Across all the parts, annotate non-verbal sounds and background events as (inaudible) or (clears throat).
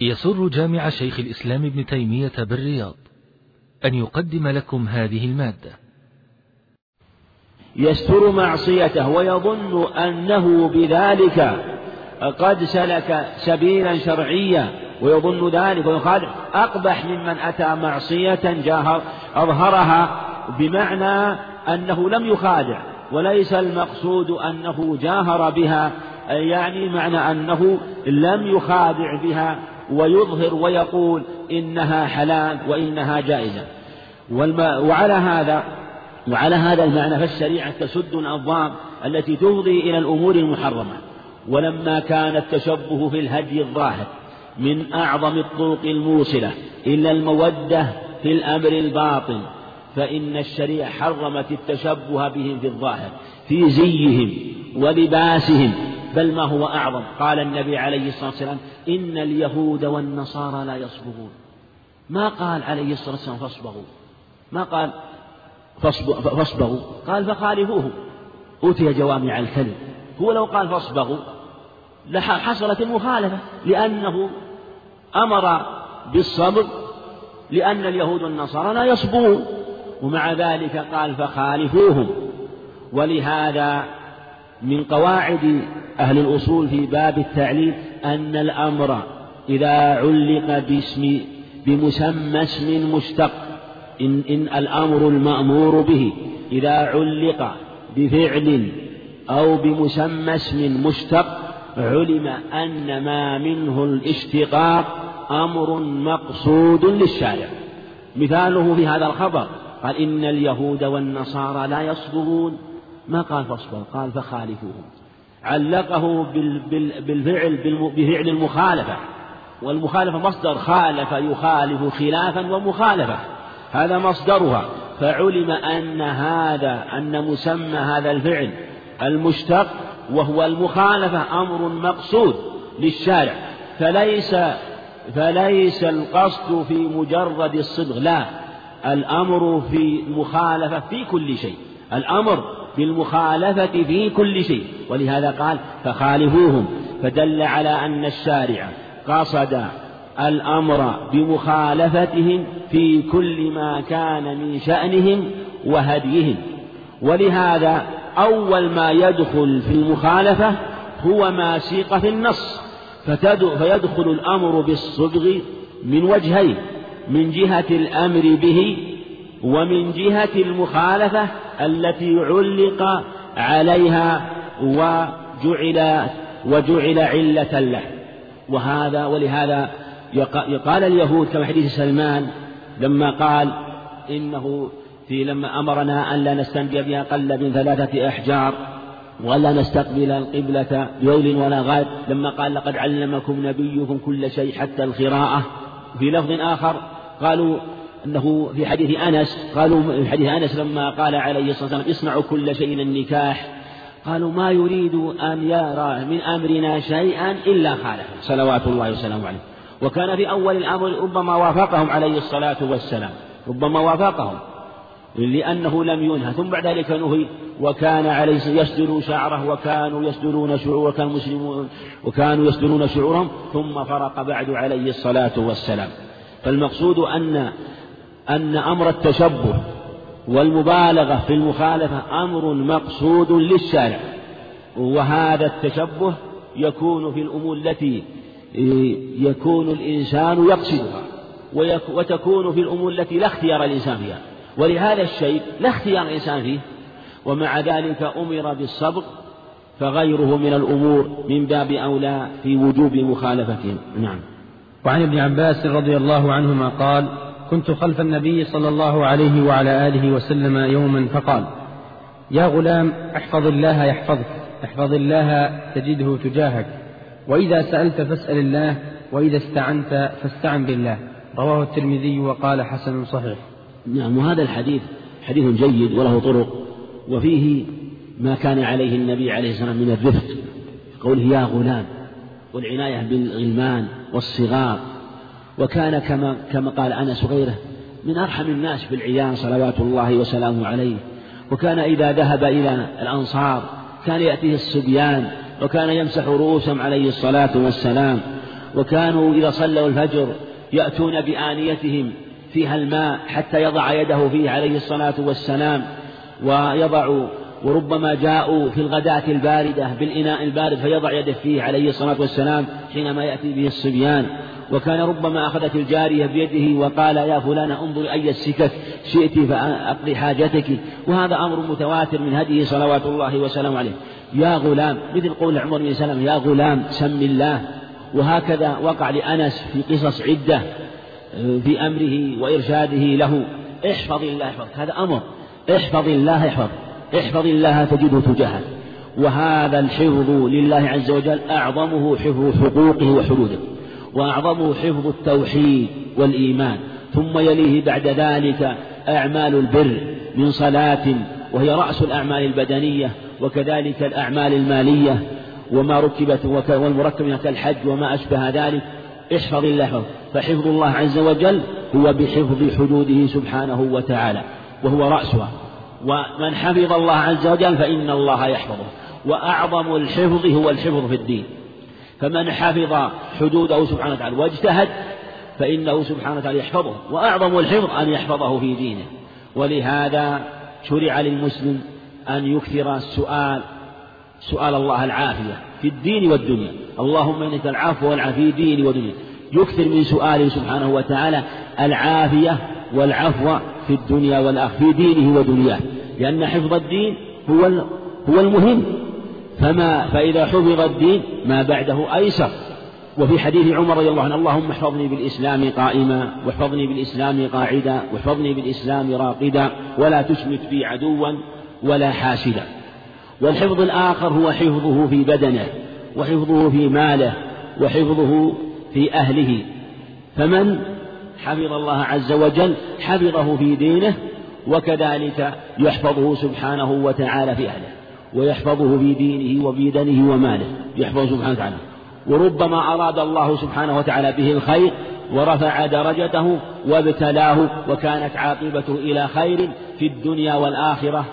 يسر جامع شيخ الإسلام ابن تيمية بالرياض أن يقدم لكم هذه المادة. يستر معصيته ويظن أنه بذلك قد سلك سبيلا شرعيا ويظن ذلك ويخادع أقبح ممن أتى معصية جاهر أظهرها بمعنى أنه لم يخادع وليس المقصود أنه جاهر بها يعني معنى أنه لم يخادع بها ويظهر ويقول إنها حلال وإنها جائزة. وعلى هذا وعلى هذا المعنى فالشريعة تسد الأبواب التي تفضي إلى الأمور المحرمة. ولما كان التشبه في الهدي الظاهر من أعظم الطرق الموصلة إلى المودة في الأمر الباطن فإن الشريعة حرمت التشبه بهم في الظاهر في زيهم ولباسهم بل ما هو أعظم. قال النبي عليه الصلاة والسلام إن اليهود والنصارى لا يصبغون ما قال عليه الصلاة والسلام فاصبغوا. ما قال فاصبغوا. قال فخالفوهم أوتي جوامع الكلم. هو لو قال فاصبغوا لحصلت المخالفة. لأنه أمر بالصبر لأن اليهود والنصارى لا يصبغون. ومع ذلك قال فخالفوهم. ولهذا من قواعد أهل الأصول في باب التعليل أن الأمر إذا علق باسم بمسمى اسم مشتق إن, إن الأمر المأمور به إذا علق بفعل أو بمسمى اسم مشتق علم أن ما منه الاشتقاق أمر مقصود للشارع. مثاله في هذا الخبر قال إن اليهود والنصارى لا يصبغون ما قال فاصبر قال فخالفوهم. علقه بالفعل بفعل المخالفة والمخالفة مصدر خالف يخالف خلافا ومخالفة هذا مصدرها فعلم أن هذا أن مسمى هذا الفعل المشتق وهو المخالفة أمر مقصود للشارع فليس فليس القصد في مجرد الصدق لا الأمر في مخالفة في كل شيء الأمر بالمخالفة في كل شيء. ولهذا قال فخالفوهم. فدل على أن الشارع قصد الأمر بمخالفتهم في كل ما كان من شأنهم وهديهم. ولهذا أول ما يدخل في المخالفة هو ما سيق في النص. فيدخل الأمر بالصدق من وجهين من جهة الأمر به ومن جهة المخالفة التي علق عليها وجعل وجعل علة له. وهذا ولهذا قال اليهود كما حديث سلمان لما قال إنه في لما أمرنا أن لا نستنجي بأقل من ثلاثة أحجار ولا نستقبل القبلة بيول ولا غاد لما قال لقد علمكم نبيكم كل شيء حتى القراءة. في لفظ آخر قالوا أنه في حديث أنس قالوا في حديث أنس لما قال عليه الصلاة والسلام اصنعوا كل شيء النكاح قالوا ما يريد أن يرى من أمرنا شيئا إلا خالفه صلوات الله وسلامه عليه. وكان في أول الأمر ربما وافقهم عليه الصلاة والسلام ربما وافقهم لأنه لم ينهى ثم بعد ذلك نهي وكان عليه يسدل شعره وكانوا يسدلون شعور وكان مسلمون وكانوا يسدلون شعورهم ثم فرق بعد عليه الصلاة والسلام. فالمقصود أن أن أمر التشبه والمبالغة في المخالفة أمر مقصود للشارع وهذا التشبه يكون في الأمور التي يكون الإنسان يقصدها وتكون في الأمور التي لا اختيار الإنسان فيها ولهذا الشيء لا اختيار الإنسان فيه ومع ذلك أمر بالصبر فغيره من الأمور من باب أولى في وجوب مخالفتهم. نعم. وعن ابن عباس رضي الله عنهما قال كنت خلف النبي صلى الله عليه وعلى آله وسلم يوما فقال يا غلام احفظ الله يحفظك احفظ الله تجده تجاهك وإذا سألت فاسأل الله وإذا استعنت فاستعن بالله. رواه الترمذي وقال حسن صحيح. نعم وهذا الحديث حديث جيد وله طرق وفيه ما كان عليه النبي عليه الصلاة والسلام من الرفق قوله يا غلام والعناية بالغلمان والصغار وكان كما كما قال أنس وغيره من أرحم الناس بالعيان صلوات الله وسلامه عليه. وكان إذا ذهب إلى الأنصار كان يأتيه الصبيان وكان يمسح رؤوسهم عليه الصلاة والسلام. وكانوا إذا صلوا الفجر يأتون بآنيتهم فيها الماء حتى يضع يده فيه عليه الصلاة والسلام. ويضع وربما جاءوا في الغداة الباردة بالإناء البارد فيضع يده فيه عليه الصلاة والسلام حينما يأتي به الصبيان. وكان ربما أخذت الجارية بيده وقال يا فلان انظر أي السكك شئت فأقضي حاجتك. وهذا أمر متواتر من هديه صلوات الله وسلامه عليه. يا غلام مثل قول عمر بن سلمة يا غلام سم الله. وهكذا وقع لأنس في قصص عدة في أمره وإرشاده له. احفظ الله احفظك هذا أمر. احفظ الله احفظ. احفظ الله تجده تجاهك وهذا الحفظ لله عز وجل أعظمه حفظ حقوقه وحدوده وأعظمه حفظ التوحيد والإيمان. ثم يليه بعد ذلك أعمال البر من صلاة وهي رأس الأعمال البدنية وكذلك الأعمال المالية وما ركبت والمركب كالحج وما أشبه ذلك. احفظ الله حفظ فحفظ الله عز وجل هو بحفظ حدوده سبحانه وتعالى وهو رأسها. ومن حفظ الله عز وجل فإن الله يحفظه. وأعظم الحفظ هو الحفظ في الدين. فمن حفظ حدوده سبحانه وتعالى واجتهد فإنه سبحانه وتعالى يحفظه. وأعظم الحفظ أن يحفظه في دينه. ولهذا شرع للمسلم أن يكثر السؤال سؤال الله العافية في الدين والدنيا. اللهم إنك العفو والعافية في ديني ودنيا يكثر من سؤاله سبحانه وتعالى العافية والعفو في الدنيا والآخرة في دينه ودنياه لأن حفظ الدين هو هو المهم. فما فإذا حفظ الدين ما بعده أيسر. وفي حديث عمر رضي الله عنه اللهم احفظني بالإسلام قائما واحفظني بالإسلام قاعدا واحفظني بالإسلام راقدا ولا تشمت بي عدوا ولا حاسدا. والحفظ الآخر هو حفظه في بدنه وحفظه في ماله وحفظه في أهله. فمن حفظ الله عز وجل حفظه في دينه وكذلك يحفظه سبحانه وتعالى في أهله ويحفظه في دينه وبدنه وماله يحفظه سبحانه وتعالى. وربما أراد الله سبحانه وتعالى به الخير ورفع درجته وابتلاه وكانت عاقبته إلى خير في الدنيا والآخرة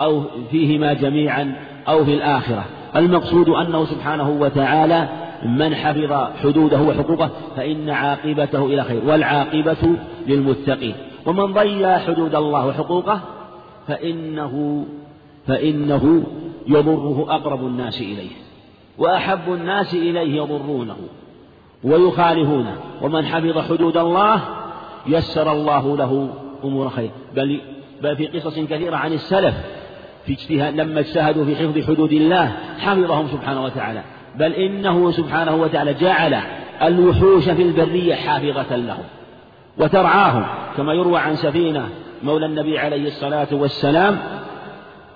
أو فيهما جميعا أو في الآخرة. المقصود أنه سبحانه وتعالى من حفظ حدوده وحقوقه فإن عاقبته إلى خير والعاقبة للمتقين. ومن ضيع حدود الله وحقوقه فإنه فإنه يضره أقرب الناس إليه وأحب الناس إليه يضرونه ويخالفونه. ومن حفظ حدود الله يسر الله له أمور خير. بل بل في قصص كثيرة عن السلف في اجتهاد لما اجتهدوا في حفظ حدود الله حفظهم سبحانه وتعالى. بل إنه سبحانه وتعالى جعل الوحوش في البرية حافظة لهم وترعاهم كما يروى عن سفينة مولى النبي عليه الصلاة والسلام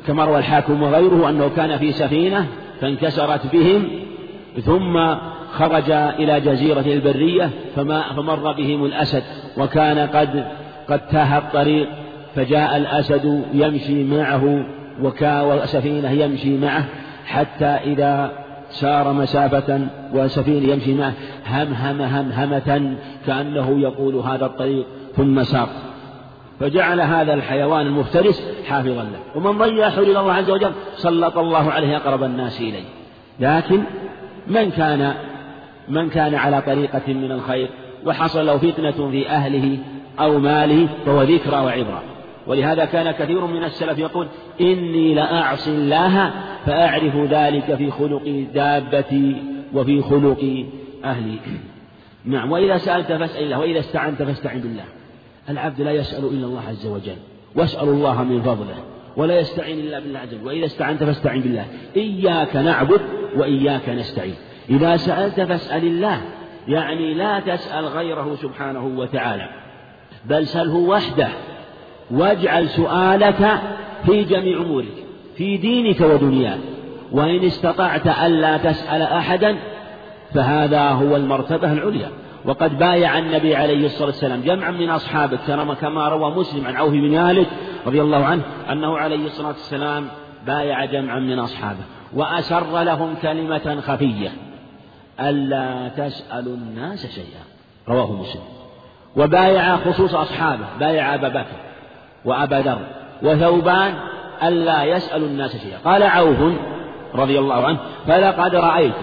كما روى الحاكم وغيره أنه كان في سفينة فانكسرت بهم ثم خرج إلى جزيرة البرية فما فمر بهم الأسد وكان قد قد تاه الطريق فجاء الأسد يمشي معه والسفينة يمشي معه حتى إذا سار مسافة وسفينة يمشي معه هم هم هم همة كأنه يقول هذا الطريق ثم سار فجعل هذا الحيوان المفترس حافظا له. ومن ضيع حدود الله عز وجل سلط الله عليه أقرب الناس إليه. لكن من كان من كان على طريقة من الخير وحصل له فتنة في أهله أو ماله فهو ذكرى وعبرة ولهذا كان كثير من السلف يقول إني لأعصي الله فأعرف ذلك في خلق دابتي وفي خلق أهلي نعم وإذا سألت فاسأل الله وإذا استعنت فاستعن بالله. العبد لا يسأل إلا الله عز وجل. واسأل الله من فضله ولا يستعين إلا بالله عز وجل. وإذا استعنت فاستعن بالله. إياك نعبد وإياك نستعين. إذا سألت فاسأل الله. يعني لا تسأل غيره سبحانه وتعالى. بل سله وحده. واجعل سؤالك في جميع أمورك. في دينك ودنياك. وإن استطعت ألا تسأل أحدا فهذا هو المرتبة العليا. وقد بايع النبي عليه الصلاة والسلام جمعا من أصحابه كما روى مسلم عن عوف بن مالك رضي الله عنه أنه عليه الصلاة والسلام بايع جمعا من أصحابه. وأسر لهم كلمة خفية ألا تسألوا الناس شيئا. رواه مسلم. وبايع خصوص أصحابه بايع أبا بكر وأبا ذر وثوبان ألا يسألوا الناس شيئا قال عوف رضي الله عنه فلقد رأيت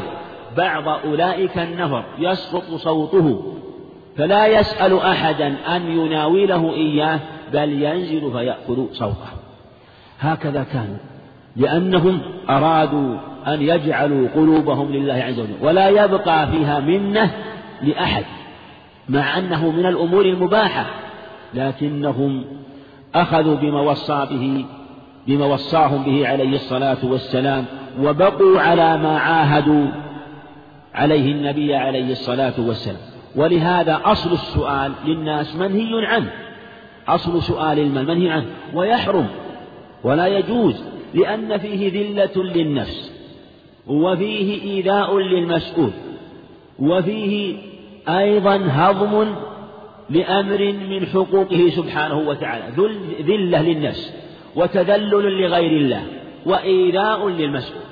بعض أولئك النفر يسقط صوته فلا يسأل أحدا أن يناوله إياه بل ينزل فيأخذ صوته. هكذا كانوا لأنهم أرادوا أن يجعلوا قلوبهم لله عز وجل ولا يبقى فيها منة لأحد مع أنه من الأمور المباحة لكنهم أخذوا بما وصى به بما وصاهم به عليه الصلاة والسلام وبقوا على ما عاهدوا عليه النبي عليه الصلاة والسلام. ولهذا أصل السؤال للناس منهي عنه. أصل سؤال المال منهي عنه. ويحرم ولا يجوز لأن فيه ذلة للنفس وفيه إيذاء للمسؤول وفيه أيضا هضم لأمر من حقوقه سبحانه وتعالى. ذلة للنفس. وتذلل لغير الله وإيذاء للمسؤول.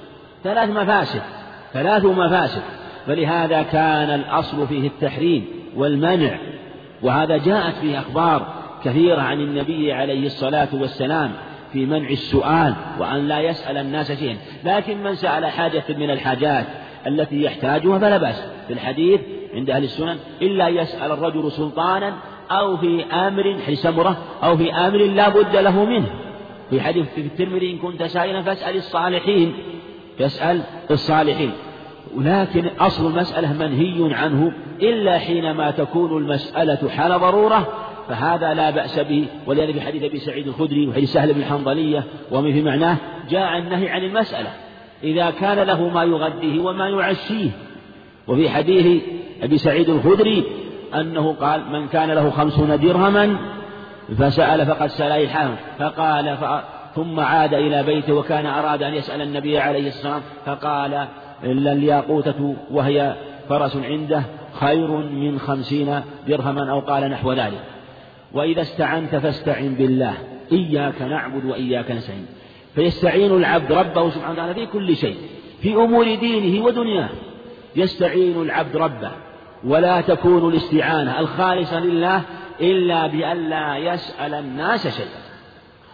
ثلاث مفاسد ثلاث مفاسد فلهذا كان الأصل فيه التحريم والمنع وهذا جاءت فيه أخبار كثيرة عن النبي عليه الصلاة والسلام في منع السؤال وأن لا يسأل الناس شيئا. لكن من سأل حاجة من الحاجات التي يحتاجها فلا بأس. في الحديث عند أهل السنن إلا يسأل الرجل سلطانا أو في أمر سمرة أو في أمر لا بد له منه. في حديث في الترمذي إن كنت سائلا فاسأل الصالحين. فاسأل الصالحين. ولكن أصل المسألة منهي عنه. إلا حينما تكون المسألة حال ضرورة فهذا لا بأس به. ولهذا في حديث أبي سعيد الخدري وحديث سهل بن الحنظلية ومن في معناه جاء النهي عن المسألة. إذا كان له ما يغديه وما يعشيه. وفي حديث أبي سعيد الخدري أنه قال من كان له خمسون درهما فسأل فقد سأل الحام فقال ثم عاد إلى بيته وكان أراد أن يسأل النبي عليه الصلاة والسلام فقال إلا الياقوتة وهي فرس عنده خير من خمسين درهما أو قال نحو ذلك. وإذا استعنت فاستعن بالله. إياك نعبد وإياك نستعين. فيستعين العبد ربه سبحانه وتعالى في كل شيء. في أمور دينه ودنياه. يستعين العبد ربه. ولا تكون الاستعانة الخالصة لله إلا بأن لا يسأل الناس شيئا.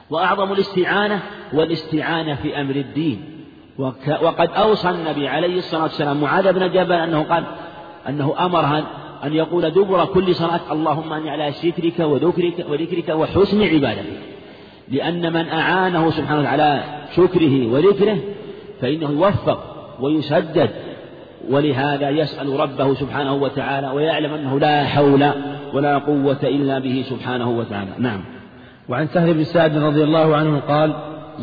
وأعظم الاستعانة والاستعانة في أمر الدين. وقد أوصى النبي عليه الصلاة والسلام معاذ بن جبل أنه قال أنه أمرها أن يقول دبر كل صلاة اللهم أني على سترك وذكرك وذكرك وحسن عبادتك. لأن من أعانه سبحانه على شكره وذكره فإنه يوفق ويسدد. ولهذا يسأل ربه سبحانه وتعالى ويعلم أنه لا حول ولا قوة إلا به سبحانه وتعالى. نعم. وعن سهل بن سعد رضي الله عنه قال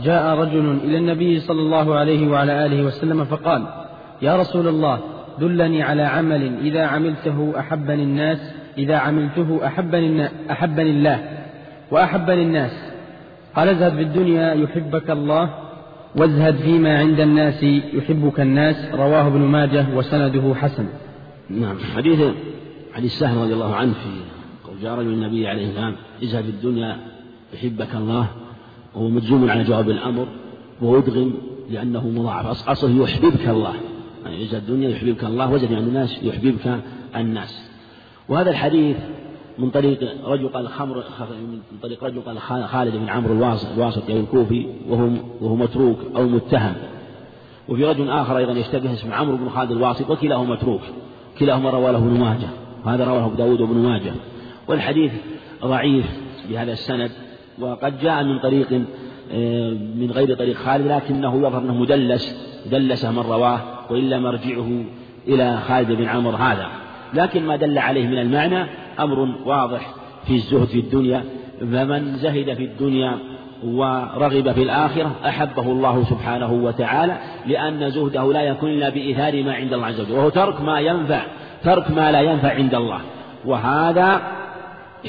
جاء رجل إلى النبي صلى الله عليه وعلى آله وسلم فقال يا رسول الله دلني على عمل إذا عملته أحبني الناس إذا عملته أحبني, أحبني الله وأحبني الناس. قال ازهد في الدنيا يحبك الله وازهد فيما عند الناس يحبك الناس. رواه ابن ماجه وسنده حسن. نعم. حديث حديث سهل رضي الله عنه في قول جاء رجل النبي عليه السلام في الدنيا يحبك الله. وهو مجزوم على جواب الأمر وأدغم لأنه مضاعف. أصله يحببك الله. يعني ازهد الدنيا يحببك الله وزد عند الناس يحببك الناس. وهذا الحديث من طريق رجل قال خمر من طريق رجل قال خالد بن عمرو الواسطي أو الكوفي وهو وهو متروك أو متهم. وفي رجل آخر أيضا يشتبه اسمه عمرو بن خالد الواسط وكلاهما متروك. كلاهما روى له ابن ماجه. وهذا رواه أبو داود وابن ماجه. والحديث ضعيف بهذا السند وقد جاء من طريق آه، من غير طريق خالد لكنه يظهر أنه مدلس دلسه من رواه وإلا مرجعه إلى خالد بن عمرو هذا. لكن ما دل عليه من المعنى أمر واضح في الزهد في الدنيا فمن زهد في الدنيا ورغب في الآخرة أحبه الله سبحانه وتعالى لأن زهده لا يكون إلا بإيثار ما عند الله عز وجل وهو ترك ما ينفع. ترك ما لا ينفع عند الله. وهذا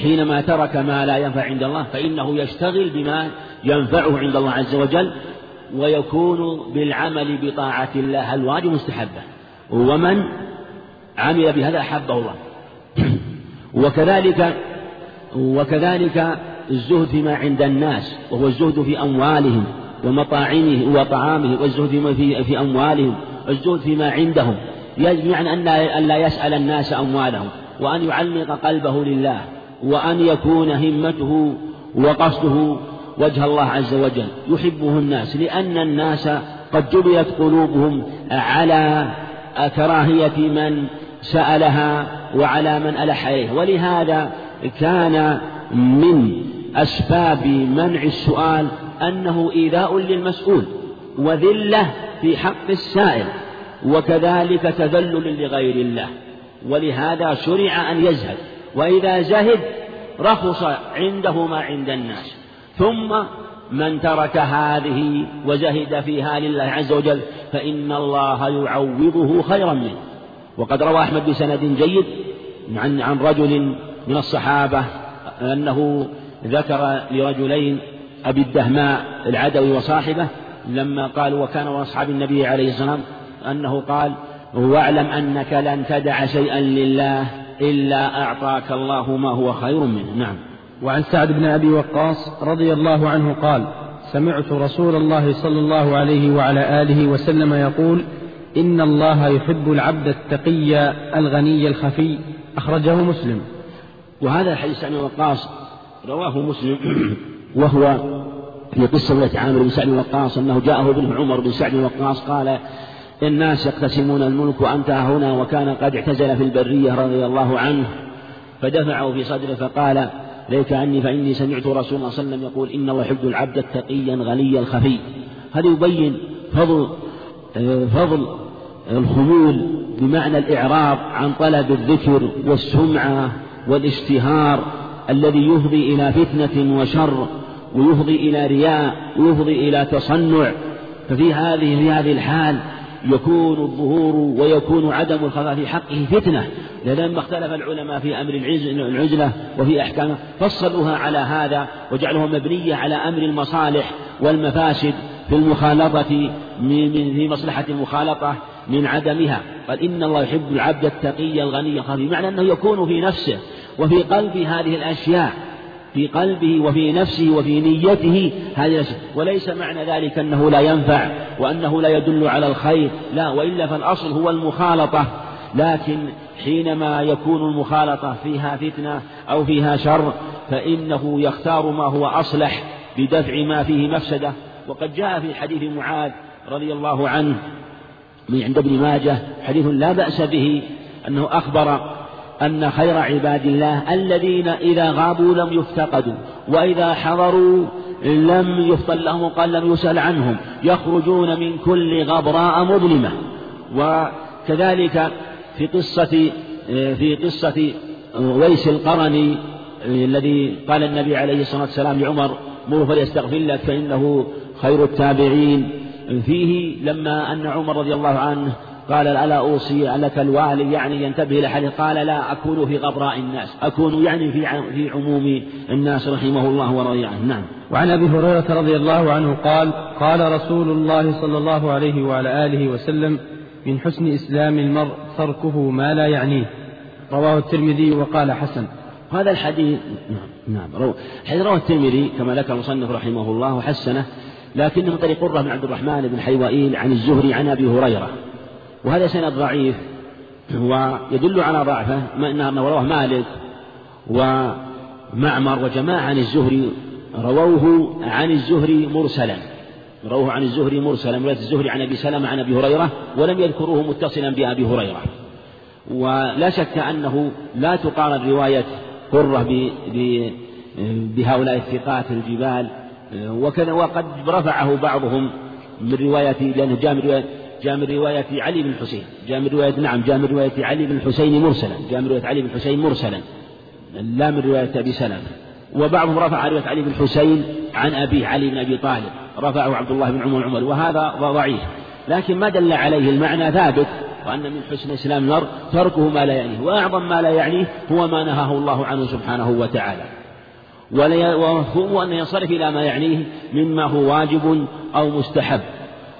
حينما ترك ما لا ينفع عند الله فإنه يشتغل بما ينفعه عند الله عز وجل ويكون بالعمل بطاعة الله الواجب مستحبة. ومن عمل بهذا أحبه الله. وكذلك وكذلك الزهد فيما عند الناس وهو الزهد في أموالهم ومطاعمهم وطعامهم والزهد في, في أموالهم والزهد فيما عندهم. يعني أن لا يسأل الناس أموالهم وأن يعلق قلبه لله وأن يكون همته وقصده وجه الله عز وجل. يحبه الناس لأن الناس قد جبلت قلوبهم على كراهية من سألها وعلى من ألح عليه ولهذا كان من أسباب منع السؤال أنه إيذاء للمسؤول وذلة في حق السائل. وكذلك تذلل لغير الله. ولهذا شرع أن يزهد وإذا زهد رخص عنده ما عند الناس. ثم من ترك هذه وزهد فيها لله عز وجل فإن الله يعوضه خيرا منه. وقد روى أحمد بسند جيد عن عن رجل من الصحابة أنه ذكر لرجلين أبي الدهماء العدوي وصاحبه لما قالوا وكان أصحاب النبي عليه الصلاة والسلام أنه قال واعلم أنك لن تدع شيئا لله إلا أعطاك الله ما هو خير منه. نعم. وعن سعد بن أبي وقاص رضي الله عنه قال سمعت رسول الله صلى الله عليه وعلى آله وسلم يقول إن الله يحب العبد التقي الغني الخفي. أخرجه مسلم. وهذا الحديث عن وقاص رواه مسلم (clears throat) وهو في قصة عامر بن سعد وقاص أنه جاءه ابن عمر بن سعد وقاص قال الناس يقتسمون الملك وأنت هنا وكان قد اعتزل في البرية رضي الله عنه فدفعه في صدره فقال ليك عني فإني سمعت رسول الله صلى الله عليه وسلم يقول إن الله يحب العبد التقي الغني الخفي. هذا يبين فضل فضل الخمول بمعنى الإعراض عن طلب الذكر والسمعة والاشتهار الذي يفضي إلى فتنة وشر ويفضي إلى رياء ويفضي إلى تصنع. ففي هذه في هذه الحال يكون الظهور ويكون عدم الخفاء في حقه فتنة. لما اختلف العلماء في أمر العزلة وفي أحكامه فصلوها على هذا وجعلها مبنية على أمر المصالح والمفاسد في المخالطة في مصلحة المخالطة من عدمها. قال إن الله يحب العبد التقي الغني الخفي معنى أنه يكون في نفسه وفي قلبه هذه الأشياء. في قلبه وفي نفسه وفي نيته هذه وليس معنى ذلك أنه لا ينفع وأنه لا يدل على الخير لا وإلا فالأصل هو المخالطة. لكن حينما يكون المخالطة فيها فتنة أو فيها شر فإنه يختار ما هو أصلح بدفع ما فيه مفسدة. وقد جاء في حديث معاذ رضي الله عنه من عند ابن ماجه حديث لا بأس به أنه أخبر أن خير عباد الله الذين إذا غابوا لم يفتقدوا وإذا حضروا لم يفضل لهم وقال لم يسأل عنهم يخرجون من كل غبراء مظلمة. وكذلك في قصة في قصة ويس القرني الذي قال النبي عليه الصلاة والسلام لعمر مر فليستغفر لك فإنه خير التابعين. فيه لما أن عمر رضي الله عنه قال ألا أوصي لك الوالي يعني ينتبه حديث قال لا أكون في غبراء الناس أكون يعني في في عموم الناس رحمه الله ورضي عنه. نعم. وعن أبي هريرة رضي الله عنه قال قال رسول الله صلى الله عليه وعلى آله وسلم من حسن إسلام المرء تركه ما لا يعنيه. رواه الترمذي وقال حسن. هذا الحديث نعم نعم حديث رواه الترمذي كما ذكر المصنف رحمه الله وحسنه لكنه طريق قرة بن عبد الرحمن بن حيوائيل عن الزهري عن أبي هريرة. وهذا سند ضعيف ويدل على ضعفه ما أنه رواه مالك ومعمر وجماعة عن الزهري رووه عن الزهري مرسلا رووه عن الزهري مرسلا رواية الزهري عن أبي سلمة عن أبي هريرة ولم يذكروه متصلا بأبي هريرة. ولا شك أنه لا تقارن رواية قرة بهؤلاء الثقات الجبال وكذا وقد رفعه بعضهم من رواية لأنه جاء من رواية جاء من رواية علي بن الحسين. جاء من رواية نعم جاء من رواية علي بن الحسين مرسلا. جاء من رواية علي بن الحسين مرسلا. لا من رواية أبي سلمة. وبعضهم رفع رواية علي بن الحسين عن أبيه علي بن أبي طالب رفعه عبد الله بن عمر عمر وهذا ضعيف. لكن ما دل عليه المعنى ثابت وأن من حسن إسلام المرء تركه ما لا يعنيه وأعظم ما لا يعنيه هو ما نهاه الله عنه سبحانه وتعالى. وهو أن ينصرف إلى ما يعنيه مما هو واجب أو مستحب.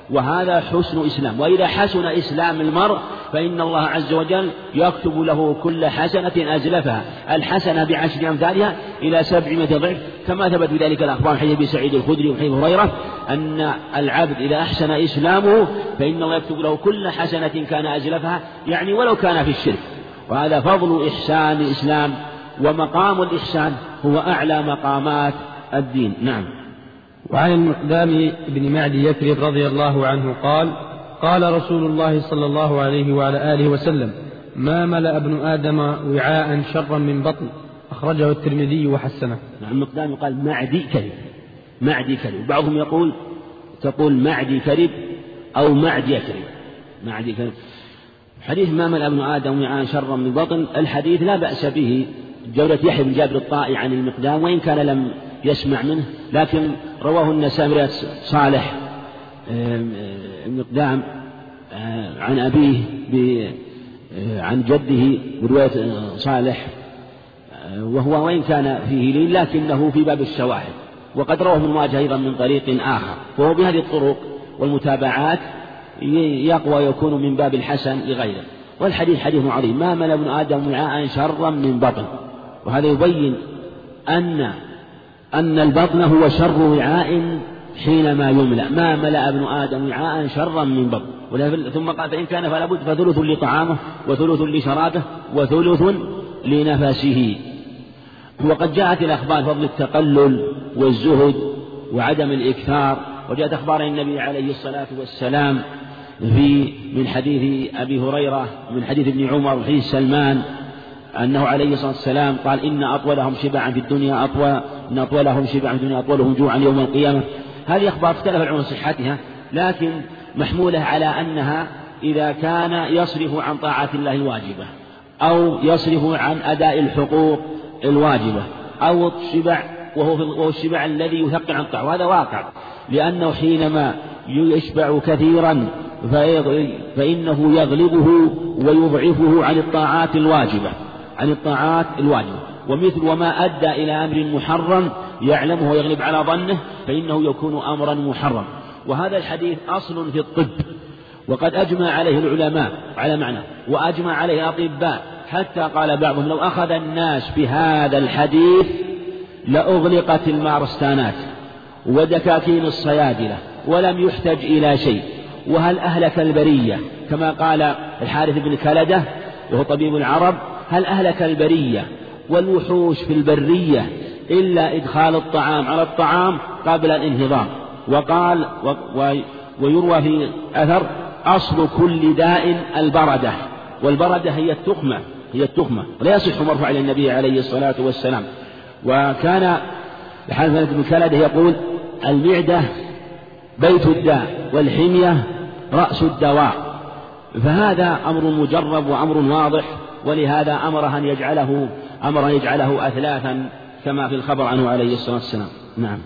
وهذا حسن إسلام. وإذا حسن إسلام المرء فإن الله عز وجل يكتب له كل حسنة أزلفها. الحسنة بعشر أمثالها إلى سبعمائة ضعف كما ثبت بذلك الأخبار حديث أبي سعيد الخدري وحديث هريرة أن العبد إذا أحسن إسلامه فإن الله يكتب له كل حسنة كان أزلفها يعني ولو كان في الشرك. وهذا فضل إحسان الإسلام ومقام الإحسان هو أعلى مقامات الدين. نعم. وعن المقدام بن معدي يثرب رضي الله عنه قال قال رسول الله صلى الله عليه وعلى آله وسلم ما ملأ ابن آدم وعاء شرا من بطن؟ أخرجه الترمذي وحسنه. نعم مقدام يقال معدي كذب معدي كذب بعضهم يقول تقول معدي كذب أو معدي كذب معدي كذب حديث ما ملأ ابن آدم وعاء شرا من بطن الحديث لا بأس به جودة يحيى بن جابر الطائي عن المقدام وإن كان لم يسمع منه لكن رواه النسائي صالح المقدام آه، عن أبيه آه، عن جده برواية صالح آه، وهو وإن كان فيه لين لكنه في باب الشواهد. وقد رواه ابن ماجه أيضا من طريق آخر. وهو بهذه الطرق والمتابعات يقوى يكون من باب الحسن لغيره. والحديث حديث عظيم. ما ملأ ابن آدم وعاء شرا من بطن. وهذا يبين أن أن البطن هو شر وعاء حينما يملأ. ما ملأ ابن آدم وعاء شرا من بطن. ثم قال فإن كان فلا بد فثلث لطعامه وثلث لشرابه وثلث لنفسه وقد جاءت الأخبار فضل التقلل والزهد وعدم الإكثار. وجاءت أخبار النبي عليه الصلاة والسلام في من حديث أبي هريرة من حديث ابن عمر وحديث سلمان أنه عليه الصلاة والسلام قال إن أطولهم شبعا في الدنيا أطول إن أطولهم شبعا في الدنيا أطولهم جوعا يوم القيامة. هذه أخبار اختلف العلماء صحتها لكن محمولة على أنها إذا كان يصرف عن طاعة الله الواجبة أو يصرف عن أداء الحقوق الواجبة أو الشبع وهو الشبع الذي يثقل عن الطاعة. وهذا واقع لأنه حينما يشبع كثيرا فإنه يغلبه ويضعفه عن الطاعات الواجبة. عن الطاعات الواجبة. ومثل وما أدى إلى أمر محرم يعلمه ويغلب على ظنه فإنه يكون أمرا محرم. وهذا الحديث أصل في الطب. وقد أجمع عليه العلماء على معنى. وأجمع عليه الأطباء. حتى قال بعضهم لو أخذ الناس بهذا الحديث لأغلقت المارستانات ودكاكين الصيادلة ولم يحتج إلى شيء. وهل أهلك البرية؟ كما قال الحارث بن كلدة وهو طبيب العرب هل أهلك البرية والوحوش في البرية إلا إدخال الطعام على الطعام قبل الانهضام؟ وقال و ويروى في أثر أصل كل داء البردة والبردة هي التخمة هي التخمة ولا يصح مرفوع إلى النبي عليه الصلاة والسلام. وكان الحارث بن كلده يقول المعدة بيت الداء والحمية رأس الدواء فهذا أمر مجرب وأمر واضح. ولهذا أمر أن يجعله أمر أن يجعله أثلاثا كما في الخبر عنه عليه الصلاة والسلام. نعم.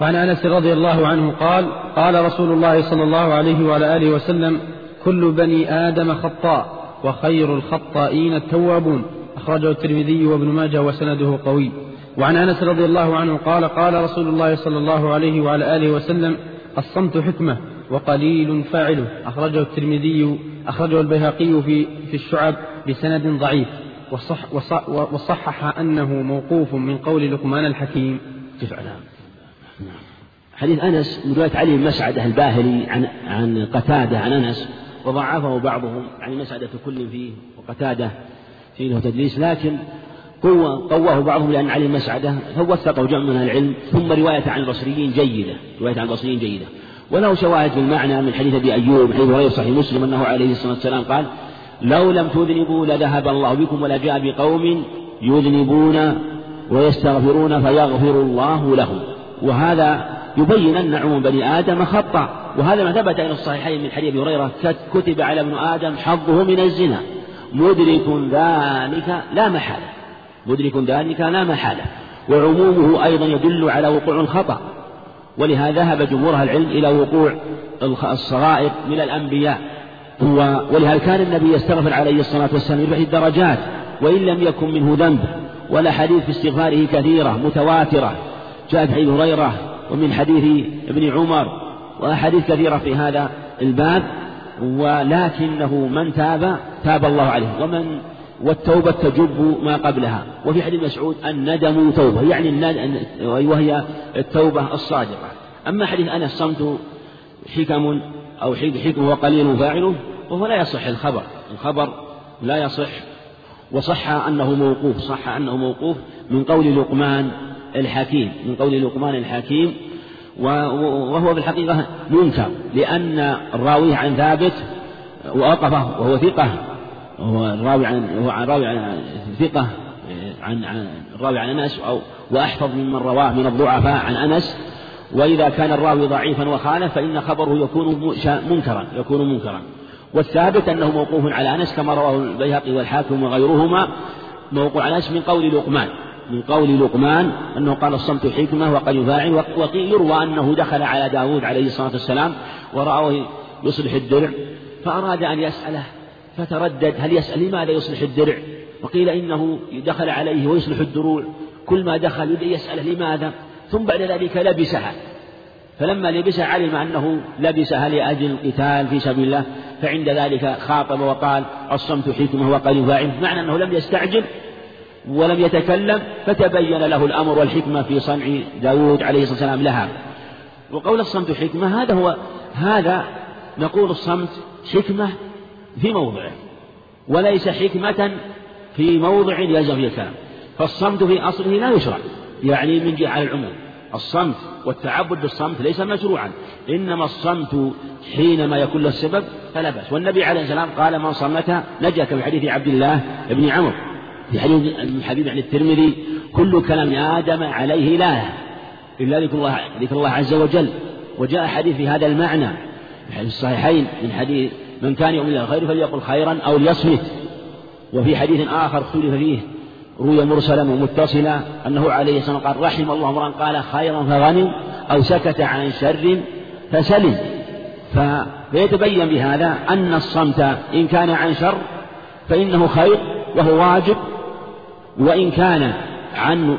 وعن أنس رضي الله عنه قال قال رسول الله صلى الله عليه وعلى آله وسلم كل بني آدم خطاء وخير الخطائين التوابون. أخرجه الترمذي وابن ماجه وسنده قوي. وعن أنس رضي الله عنه قال قال رسول الله صلى الله عليه وعلى آله وسلم الصمت حكمة وقليل فاعله. أخرجه الترمذي أخرجه البيهقي في في الشعب بسند ضعيف وصح وصح وصحح أنه موقوف من قول لقمان الحكيم. كيف على؟ حديث أنس من رواية علي بن مسعدة الباهلي عن عن قتادة عن أنس وضعفه بعضهم يعني مسعدة كل فيه وقتادة فيه له تدليس لكن قوة قواه بعضهم لأن علي مسعدة هو وثقه جمع من العلم ثم رواية عن البصريين جيدة رواية عن البصريين جيدة. وله شواهد في المعنى من حديث أبي أيوب حديث هريرة صحيح مسلم أنه عليه الصلاة والسلام قال لو لم تذنبوا لذهب الله بكم ولجاء بقوم يذنبون ويستغفرون فيغفر الله لهم. وهذا يبين أن عموم بني آدم خطأ وهذا ما ثبت إلى الصحيحين من حديث أبي هريرة كتب على ابن آدم حظه من الزنا. مدرك ذلك لا محالة مدرك ذلك لا محالة وعمومه أيضا يدل على وقوع الخطأ ولهذا ذهب جمهور العلم إلى وقوع الصغائر من الأنبياء. ولهذا كان النبي يستغفر عليه الصلاة والسلام يرفع الدرجات وإن لم يكن منه ذنب. ولا حديث في استغفاره كثيرة متواترة. جاءت حديث هريرة ومن حديث ابن عمر وأحاديث كثيرة في هذا الباب. ولكنه من تاب تاب الله عليه. ومن والتوبة تجب ما قبلها. وفي حديث مسعود الندم توبة يعني الندم وهي التوبة الصادقة. أما حديث أنا الصمت حكم أو حكم وقليل فاعله وهو لا يصح الخبر. الخبر لا يصح. وصح أنه موقوف صح أنه موقوف من قول لقمان الحكيم من قول لقمان الحكيم. وهو في الحقيقة منكر لأن الراوي عن ثابت ووقفه وهو ثقة. وهو الراوي عن هو راوي عن ثقة عن عن الراوي عن أنس أو وأحفظ ممن رواه من الضعفاء عن أنس. وإذا كان الراوي ضعيفا وخالف فإن خبره يكون منكرا يكون منكرا. والثابت أنه موقوف على أنس كما رواه البيهقي والحاكم وغيرهما موقوف على أنس من قول لقمان. من قول لقمان أنه قال الصمت حكمة وقد يفاعل وقيل يروى أنه دخل على داود عليه الصلاة والسلام ورآه يصلح الدرع فأراد أن يسأله فتردد هل يسأل لماذا يصلح الدرع؟ وقيل إنه دخل عليه ويصلح الدروع. كل ما دخل يسأله لماذا؟ ثم بعد ذلك لبسها. فلما لبسها علم أنه لبسها لأجل القتال في سبيل الله فعند ذلك خاطب وقال الصمت حكمة وقد يفاعل. معنى أنه لم يستعجل ولم يتكلم فتبين له الأمر والحكمة في صنع داود عليه الصلاة والسلام لها. وقول الصمت حكمة هذا هو هذا نقول الصمت حكمة في موضعه وليس حكمة في موضع يلزم فيه الكلام. فالصمت في أصله لا يشرع يعني من جهة على العموم. الصمت والتعبد بالصمت ليس مشروعا. إنما الصمت حينما يكون له السبب فلا بأس. والنبي عليه السلام قال من صمت نجا في حديث عبد الله بن عمرو. في حديث من حديث عن الترمذي كل كلام آدم عليه لا إلا ذكر الله ذكر الله عز وجل. وجاء حديث في هذا المعنى في الصحيحين من حديث من كان يؤمن بالخير فليقل خيرا أو ليصمت. وفي حديث آخر اختلف فيه روي مرسلا ومتصلا أنه عليه الصلاة والسلام قال رحم الله امرأ قال خيرا فغنم أو سكت عن شر فسلم. فيتبين بهذا أن الصمت إن كان عن شر فإنه خير وهو واجب وإن كان عن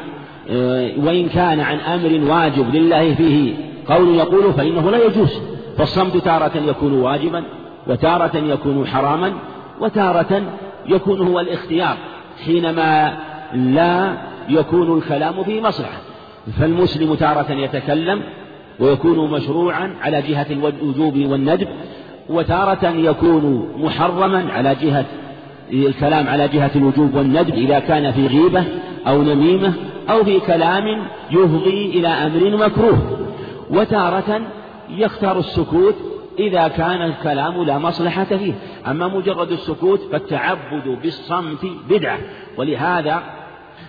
وإن كان عن أمر واجب لله فيه قول يقول فإنه لا يجوز. فالصمت تارة يكون واجبا. وتارة يكون حراما وتارة يكون هو الاختيار حينما لا يكون الكلام في مصلحة. فالمسلم تارة يتكلم ويكون مشروعا على جهة الوجوب والندب وتارة يكون محرما على جهة الكلام على جهة الوجوب والندب إذا كان في غيبة أو نميمة أو في كلام يفضي إلى أمر مكروه. وتارة يختار السكوت إذا كان الكلام لا مصلحة فيه. أما مجرد السكوت فالتعبد بالصمت بدعة. ولهذا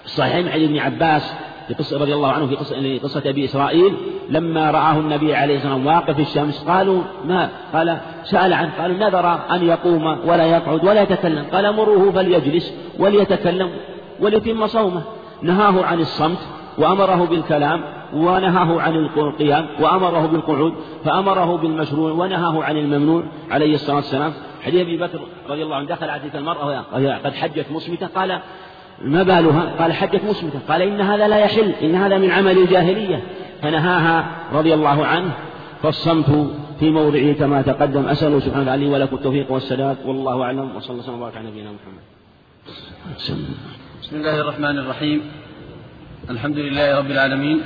صحيح عن ابن عباس في قصة رضي الله عنه في قصة, قصة أبي إسرائيل لما رآه النبي عليه الصلاة والسلام واقف في الشمس قالوا ما؟ قال سأل عنه قالوا نذر أن يقوم ولا يقعد ولا يتكلم. قال مروه فليجلس وليتكلم وليتم صومه. نهاه عن الصمت وأمره بالكلام. ونهاه عن القيام وأمره بالقعود فأمره بالمشروع ونهاه عن الممنوع عليه الصلاة والسلام. حديث أبي بكر رضي الله عنه دخل تلك المرأة وهي قد حجت مسمتة قال ما بالها؟ قال حجت مسمتة قال إن هذا لا يحل إن هذا من عمل الجاهلية. فنهاها رضي الله عنه. فالصمت في موضعه كما تقدم. أسأله سبحانه وتعالى ولكم التوفيق والسداد. والله أعلم. وصلى الله وسلم على نبينا محمد. بسم الله الرحمن الرحيم. الحمد لله رب العالمين.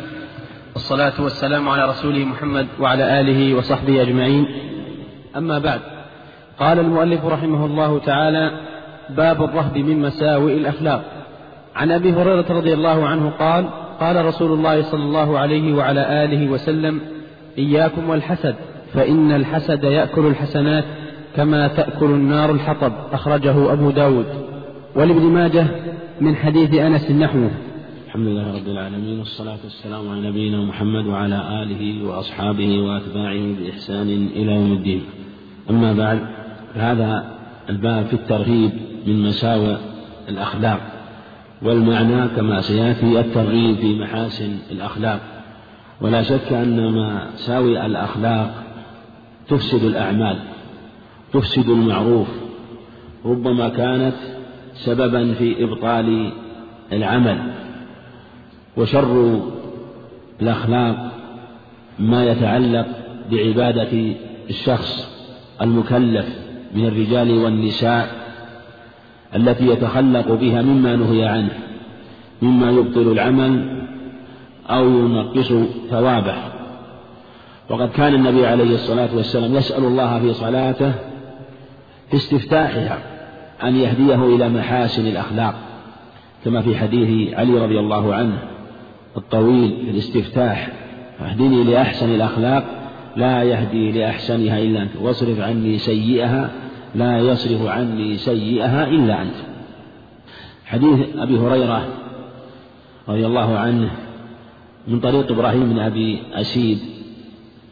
والصلاة والسلام على رسوله محمد وعلى آله وصحبه أجمعين. أما بعد قال المؤلف رحمه الله تعالى باب الرهب من مساوئ الأخلاق. عن أبي هريرة رضي الله عنه قال قال رسول الله صلى الله عليه وعلى آله وسلم إياكم والحسد فإن الحسد يأكل الحسنات كما تأكل النار الحطب أخرجه أبو داود. ولابن ماجه من حديث أنس نحوه. الحمد لله رب العالمين والصلاة والسلام على نبينا محمد وعلى آله وأصحابه وأتباعه بإحسان إلى يوم الدين. أما بعد هذا الباب في الترغيب من مساوئ الأخلاق والمعنى كما سيأتي الترغيب في محاسن الأخلاق. ولا شك أن مساوئ الأخلاق تفسد الأعمال تفسد المعروف ربما كانت سببا في إبطال العمل. وشر الأخلاق ما يتعلق بعبادة الشخص المكلف من الرجال والنساء التي يتخلق بها مما نهي عنه مما يبطل العمل أو ينقص ثوابه. وقد كان النبي عليه الصلاة والسلام يسأل الله في صلاته في استفتاحها أن يهديه إلى محاسن الأخلاق كما في حديث علي رضي الله عنه. الطويل في الاستفتاح. اهدني لأحسن الأخلاق لا يهدي لأحسنها إلا أنت. واصرف عني سيئها لا يصرف عني سيئها إلا أنت. حديث أبي هريرة رضي الله عنه من طريق إبراهيم بن أبي أسيد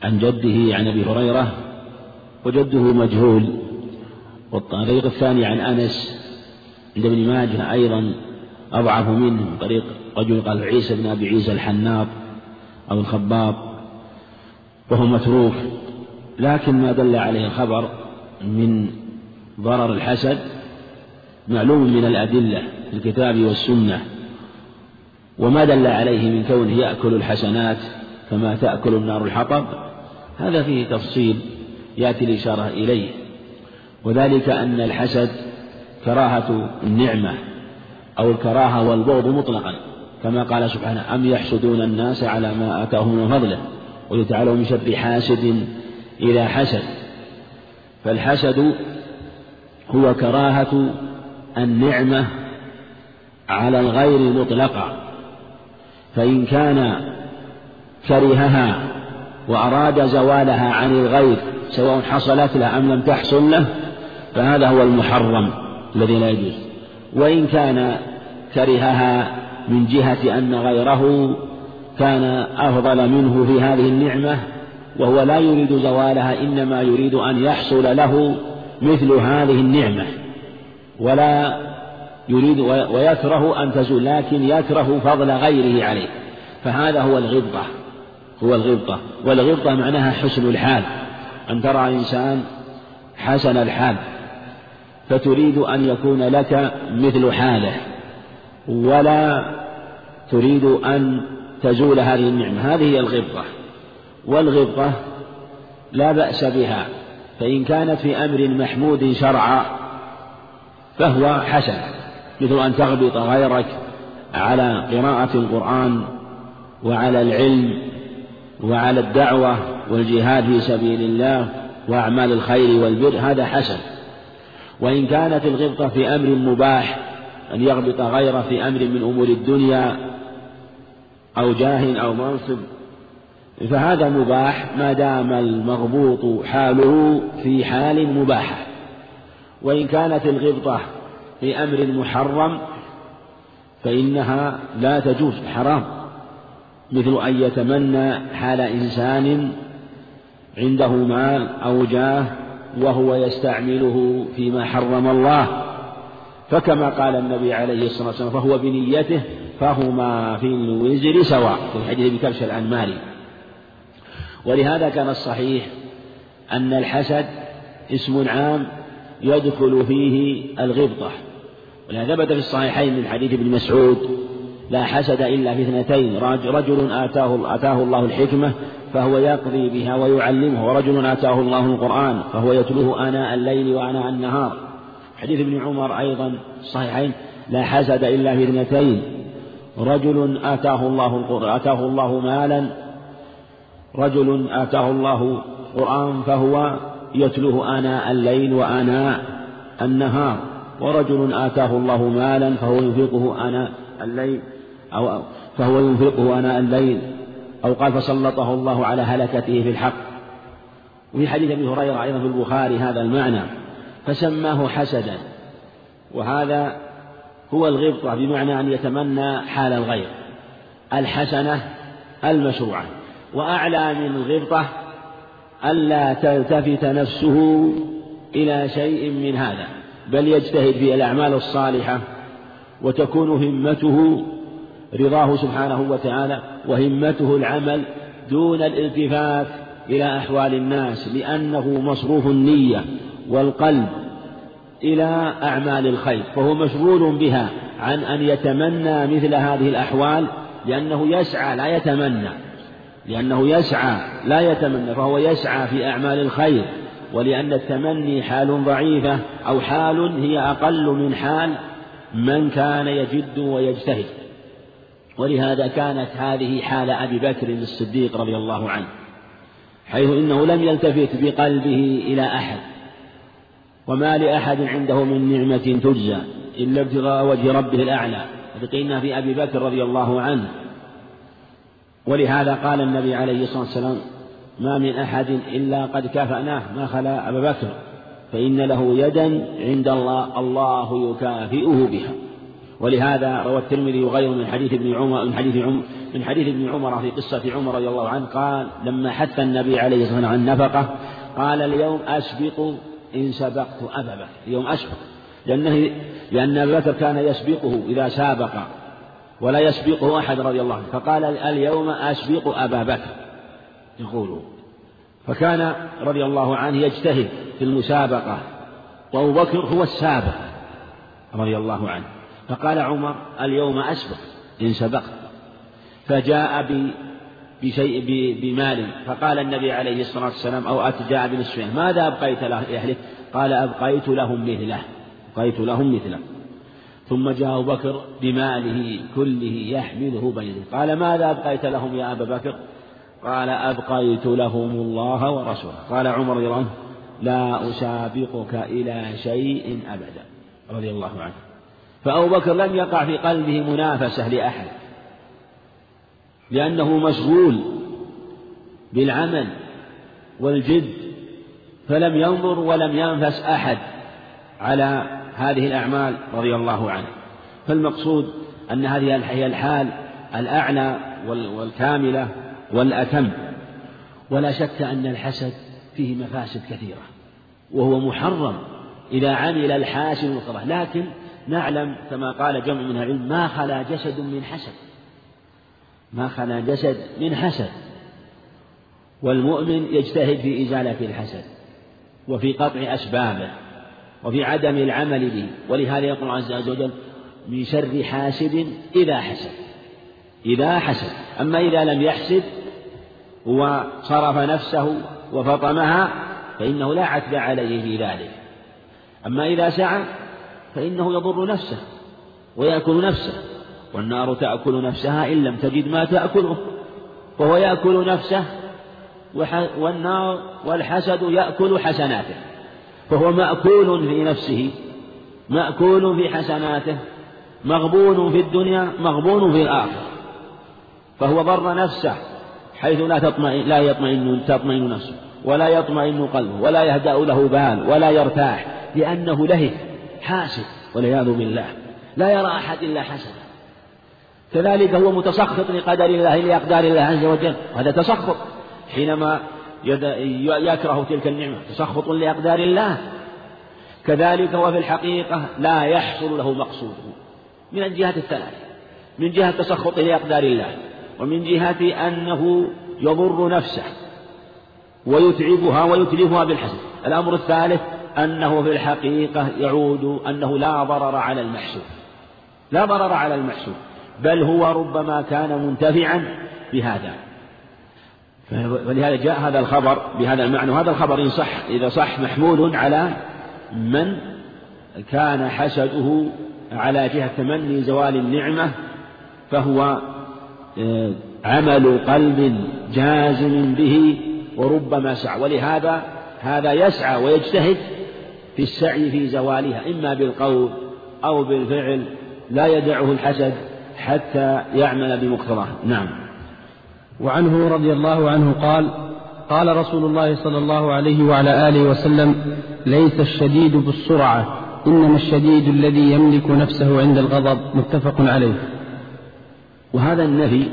عن جده عن أبي هريرة وجده مجهول. والطريق الثاني عن أنس عند ابن ماجه أيضا أضعف منه من طريق رجل قال عيسى بن أبي عيسى الحناط أو الخباب وهو متروك لكن ما دل عليه الخبر من ضرر الحسد معلوم من الأدلة في الكتاب والسنة وما دل عليه من كونه يأكل الحسنات كما تأكل النار الحطب هذا فيه تفصيل يأتي الإشارة إليه وذلك أن الحسد كراهة النعمة أو الكراهة والبغض مطلقا. كما قال سبحانه أم يحسدون الناس على ما آتاهم من فضله؟ ويتعالوا من شر حاسد إذا حسد. فالحسد هو كراهة النعمة على الغير مطلقا فإن كان كرهها وأراد زوالها عن الغير سواء حصلت له أم لم تحصل له فهذا هو المحرم الذي لا يجوز. وإن كان كرهها من جهة أن غيره كان أفضل منه في هذه النعمة وهو لا يريد زوالها إنما يريد أن يحصل له مثل هذه النعمة. ولا يريد ويكره أن تزول لكن يكره فضل غيره عليه. فهذا هو الغبطة هو الغبطة. والغبطة معناها حسن الحال. أن ترى إنسان حسن الحال فتريد أن يكون لك مثل حاله. ولا تريد أن تزول هذه النعمة. هذه هي الغبطة والغبطة لا بأس بها. فإن كانت في أمر محمود شرعا فهو حسن. مثل أن تغبط غيرك على قراءة القرآن وعلى العلم وعلى الدعوة والجهاد في سبيل الله وأعمال الخير والبر هذا حسن. وإن كانت الغبطة في أمر مباح أن يغبط غيره في أمر من أمور الدنيا أو جاه أو منصب. فهذا مباح ما دام المغبوط حاله في حال مباحة. وإن كانت الغبطة في أمر محرم فإنها لا تجوز حرام. مثل أن يتمنى حال إنسان عنده مال أو جاه وهو يستعمله فيما حرم الله. فكما قال النبي عليه الصلاة والسلام فهو بنيته فهما في الوزر سواء في حديث ابن كبش الأنماري ولهذا كان الصحيح أن الحسد اسم عام يدخل فيه الغبطة. ولهذا ثبت في الصحيحين من حديث ابن مسعود لا حسد إلا في اثنتين رجل آتاه, آتاه الله الحكمة فهو يقضي بها ويعلمه ورجل آتاه الله القرآن فهو يتلوه آناء الليل وآناء النهار. حديث ابن عمر أيضا الصحيحين لا حسد إلا في اثنتين. رجل آتاه الله القرآن آتاه الله مالا رجل آتاه الله قرآن فهو يتلوه آناء الليل وآناء النهار. ورجل آتاه الله مالا فهو ينفقه آناء الليل أو فهو ينفقه آناء الليل. أو قال فسلطه الله على هلكته في الحق. وفي حديث أبي هريرة أيضا في البخاري هذا المعنى. فسماه حسدا وهذا هو الغبطة بمعنى أن يتمنى حال الغير الحسنة المشروعة وأعلى من الغبطة ألا تلتفت نفسه إلى شيء من هذا بل يجتهد في الأعمال الصالحة وتكون همته رضاه سبحانه وتعالى وهمته العمل دون الالتفات إلى أحوال الناس لأنه مصروف النية. والقلب إلى أعمال الخير فهو مشغول بها عن أن يتمنى مثل هذه الأحوال لأنه يسعى لا يتمنى لأنه يسعى لا يتمنى فهو يسعى في أعمال الخير ولأن التمني حال ضعيفة أو حال هي أقل من حال من كان يجد ويجتهد. ولهذا كانت هذه حال أبي بكر الصديق رضي الله عنه حيث إنه لم يلتفت بقلبه إلى أحد. وما لأحد عنده من نعمة تجزى إلا ابتغاء وجه ربه الأعلى. فقيلنا في أبي بكر رضي الله عنه. ولهذا قال النبي عليه الصلاة والسلام ما من أحد إلا قد كافأناه ما خلا أبا بكر. فإن له يدا عند الله الله يكافئه بها. ولهذا روى الترمذي وغيره من حديث ابن عمر من حديث عمر من حديث ابن عمر في قصة عمر رضي الله عنه قال لما حث النبي عليه الصلاة والسلام عن النفقة قال اليوم أسبق إن سبقت أبا بكر اليوم أسبق لأنه لأن أبا بكر كان يسبقه إذا سابق ولا يسبقه أحد رضي الله عنه. فقال اليوم أسبق أبا بكر يقول فكان رضي الله عنه يجتهد في المسابقة وأبو بكر هو السابق رضي الله عنه. فقال عمر اليوم أسبق إن سبقت فجاء بشيء بمال. فقال النبي عليه الصلاة والسلام أو أتجاء بنصفه ماذا أبقيت لأهلك قال أبقيت لهم مثله. أبقيت لهم مثله. ثم جاء أبو بكر بماله كله يحمله بين قال ماذا أبقيت لهم يا أبا بكر؟ قال أبقيت لهم الله ورسوله. قال عمر رضي الله عنه لا أسابقك إلى شيء أبدا. رضي الله عنه. فأبو بكر لم يقع في قلبه منافسة لأحد. لأنه مشغول بالعمل والجد فلم ينظر ولم ينفس أحد على هذه الأعمال رضي الله عنه. فالمقصود أن هذه هي الحال الأعلى والكاملة والأتم. ولا شك أن الحسد فيه مفاسد كثيرة وهو محرم إذا عمل الحاسد لكن نعلم كما قال جمع من العلم ما خلا جسد من حسد. ما خلا جسد من حسد والمؤمن يجتهد في إزالة الحسد وفي قطع أسبابه وفي عدم العمل به ولهذا يقول عز وجل من شر حاسد إذا حسد إذا حسد. أما إذا لم يحسد وصرف نفسه وفطمها فإنه لا عتب عليه في ذلك. أما إذا سعى فإنه يضر نفسه ويأكل نفسه. والنار تأكل نفسها إن لم تجد ما تأكله وهو يأكل نفسه والنار والحسد يأكل حسناته فهو مأكول في نفسه مأكول في حسناته مغبون في الدنيا مغبون في الآخرة فهو ضر نفسه حيث لا تطمئن لا يطمئن تطمئن نفسه ولا يطمئن قلبه ولا يهدأ له بال ولا يرتاح لأنه لهث حاسد والعياذ بالله لا يرى أحد إلا حسنا كذلك هو متسخط لقدر الله لأقدار الله عز وجل. وهذا تسخط. حينما يكره تلك النعمة. تسخط لأقدار الله. كذلك هو في الحقيقة لا يحصل له مقصوده من الجهات الثلاث من جهة تسخطه لأقدار الله. ومن جهة أنه يضر نفسه. ويتعبها ويتلفها بالحسد. الأمر الثالث أنه في الحقيقة يعود أنه لا ضرر على المحسوب. لا ضرر على المحسوب. بل هو ربما كان منتفعا بهذا. ولهذا جاء هذا الخبر بهذا المعنى. وهذا الخبر إن صح إذا صح محمول على من كان حسده على جهة تمني زوال النعمة فهو آه، عمل قلب جازم به وربما سعى. ولهذا هذا يسعى ويجتهد في السعي في زوالها إما بالقول أو بالفعل لا يدعه الحسد حتى يعمل بمقتضاه. نعم. وعنه رضي الله عنه قال قال رسول الله صلى الله عليه وعلى آله وسلم ليس الشديد بالسرعة إنما الشديد الذي يملك نفسه عند الغضب. متفق عليه. وهذا النفي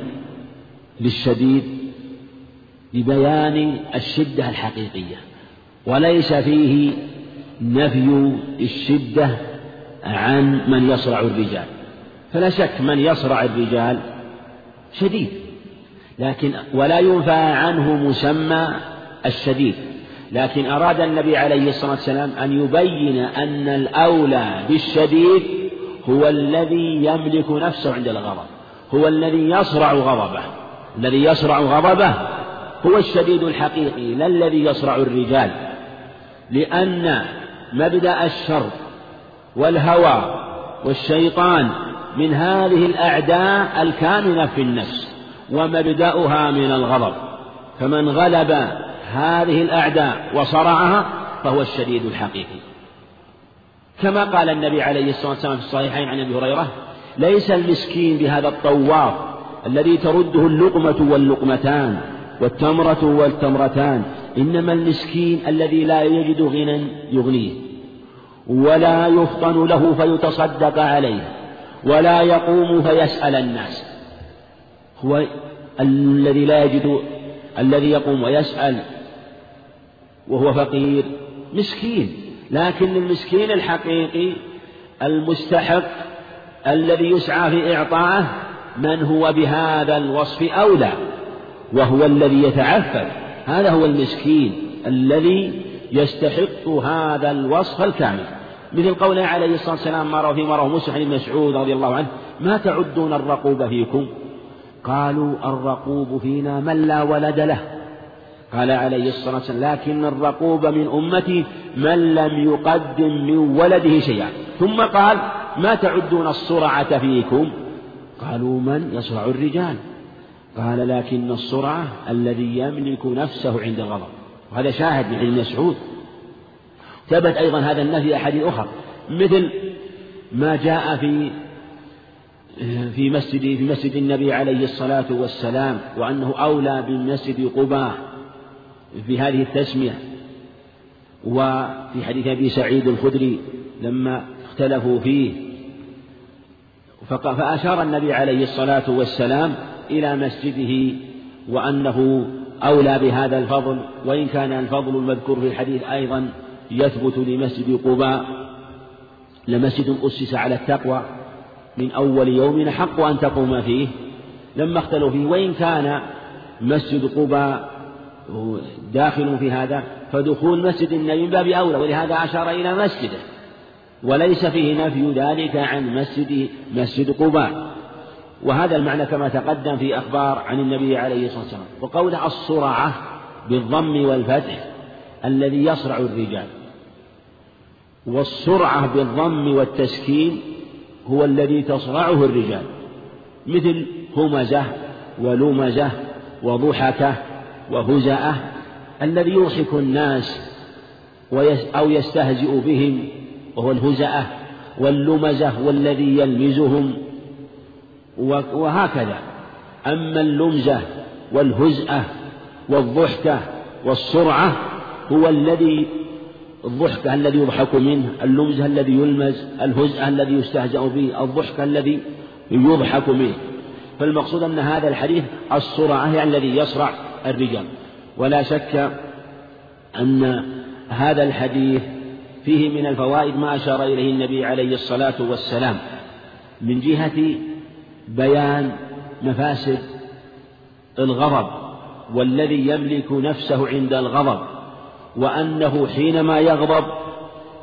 للشديد لبيان الشدة الحقيقية وليس فيه نفي الشدة عن من يصرع الرجال. فلا شك من يصرع الرجال شديد. لكن ولا ينفى عنه مسمى الشديد. لكن أراد النبي عليه الصلاة والسلام أن يبين أن الأولى بالشديد هو الذي يملك نفسه عند الغضب هو الذي يصرع غضبه. الذي يصرع غضبه هو الشديد الحقيقي لا الذي يصرع الرجال. لأن مبدأ الشر والهوى والشيطان من هذه الأعداء الكامنة في النفس ومبدأها من الغضب. فمن غلب هذه الأعداء وصرعها فهو الشديد الحقيقي. كما قال النبي عليه الصلاة والسلام في الصحيحين عن أبي هريرة ليس المسكين بهذا الطواف الذي ترده اللقمة واللقمتان والتمرة والتمرتان إنما المسكين الذي لا يجد غنى يغنيه ولا يفطن له فيتصدق عليه. ولا يقوم فيسأل الناس. هو الذي لا يجد الذي يقوم ويسأل وهو فقير مسكين. لكن المسكين الحقيقي المستحق الذي يسعى في إعطائه من هو بهذا الوصف أولى وهو الذي يتعفف. هذا هو المسكين الذي يستحق هذا الوصف الكامل. مثل قوله عليه الصلاة والسلام ما روى في رواه مسلم بن مسعود رضي الله عنه ما تعدون الرقوب فيكم؟ قالوا الرقوب فينا من لا ولد له. قال عليه الصلاة والسلام لكن الرقوب من أمتي من لم يقدم من ولده شيئا. ثم قال ما تعدون الصرعة فيكم؟ قالوا من؟ يصرع الرجال. قال لكن الصرعة الذي يملك نفسه عند الغضب. وهذا شاهد من ابن مسعود. ثبت أيضا هذا النفي أحاديث أخرى مثل ما جاء في في مسجد في مسجد النبي عليه الصلاة والسلام وأنه أولى بمسجد قباء في هذه التسمية وفي حديث أبي سعيد الخدري لما اختلفوا فيه فأشار النبي عليه الصلاة والسلام إلى مسجده وأنه أولى بهذا الفضل وإن كان الفضل المذكور في الحديث أيضا يثبت لمسجد قباء لمسجد أسس على التقوى من أول يوم حق أن تقوم فيه. لما اختلوا فيه وإن كان مسجد قباء داخل في هذا فدخول مسجد النبي من باب أولى ولهذا أشار إلى مسجده. وليس فيه نفي ذلك عن مسجد مسجد قباء. وهذا المعنى كما تقدم في أخبار عن النبي عليه الصلاة والسلام. وقوله الصرعة بالضم والفتح الذي يصرع الرجال. والسرعة بالضم والتسكين هو الذي تصرعه الرجال. مثل همزة ولمزة وضحكة وهزأة الذي يضحك الناس أو يستهزئ بهم وهو الهزأة واللمزة والذي يلمزهم وهكذا. أما اللمزة والهزأة والضحكة والسرعة هو الذي الضحكة الذي يضحك منه اللمزة الذي يلمز الهزء الذي يستهزأ به الضحك الذي يضحك منه. فالمقصود أن هذا الحديث الصرعة الذي يصرع الرجال. ولا شك أن هذا الحديث فيه من الفوائد ما أشار إليه النبي عليه الصلاة والسلام. من جهة بيان مفاسد الغضب والذي يملك نفسه عند الغضب. وأنه حينما يغضب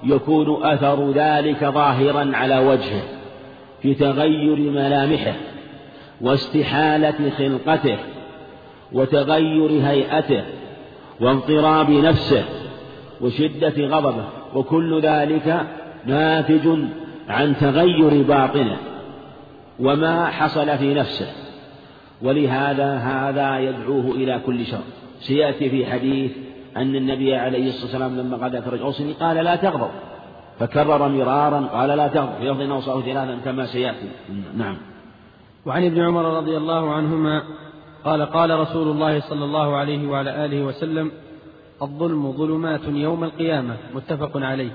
يكون أثر ذلك ظاهرا على وجهه في تغير ملامحه واستحالة خلقته وتغير هيئته واضطراب نفسه وشدة غضبه وكل ذلك ناتج عن تغير باطنه وما حصل في نفسه. ولهذا هذا يدعوه إلى كل شر. سيأتي في حديث أن النبي عليه الصلاة والسلام لما في رجل قال لا تغضب. فكرر مرارا قال لا تغضب. في لفظ أوصاه ثلاثا كما سيأتي. نعم. وعن ابن عمر رضي الله عنهما قال قال رسول الله صلى الله عليه وعلى آله وسلم الظلم ظلمات يوم القيامة. متفق عليه.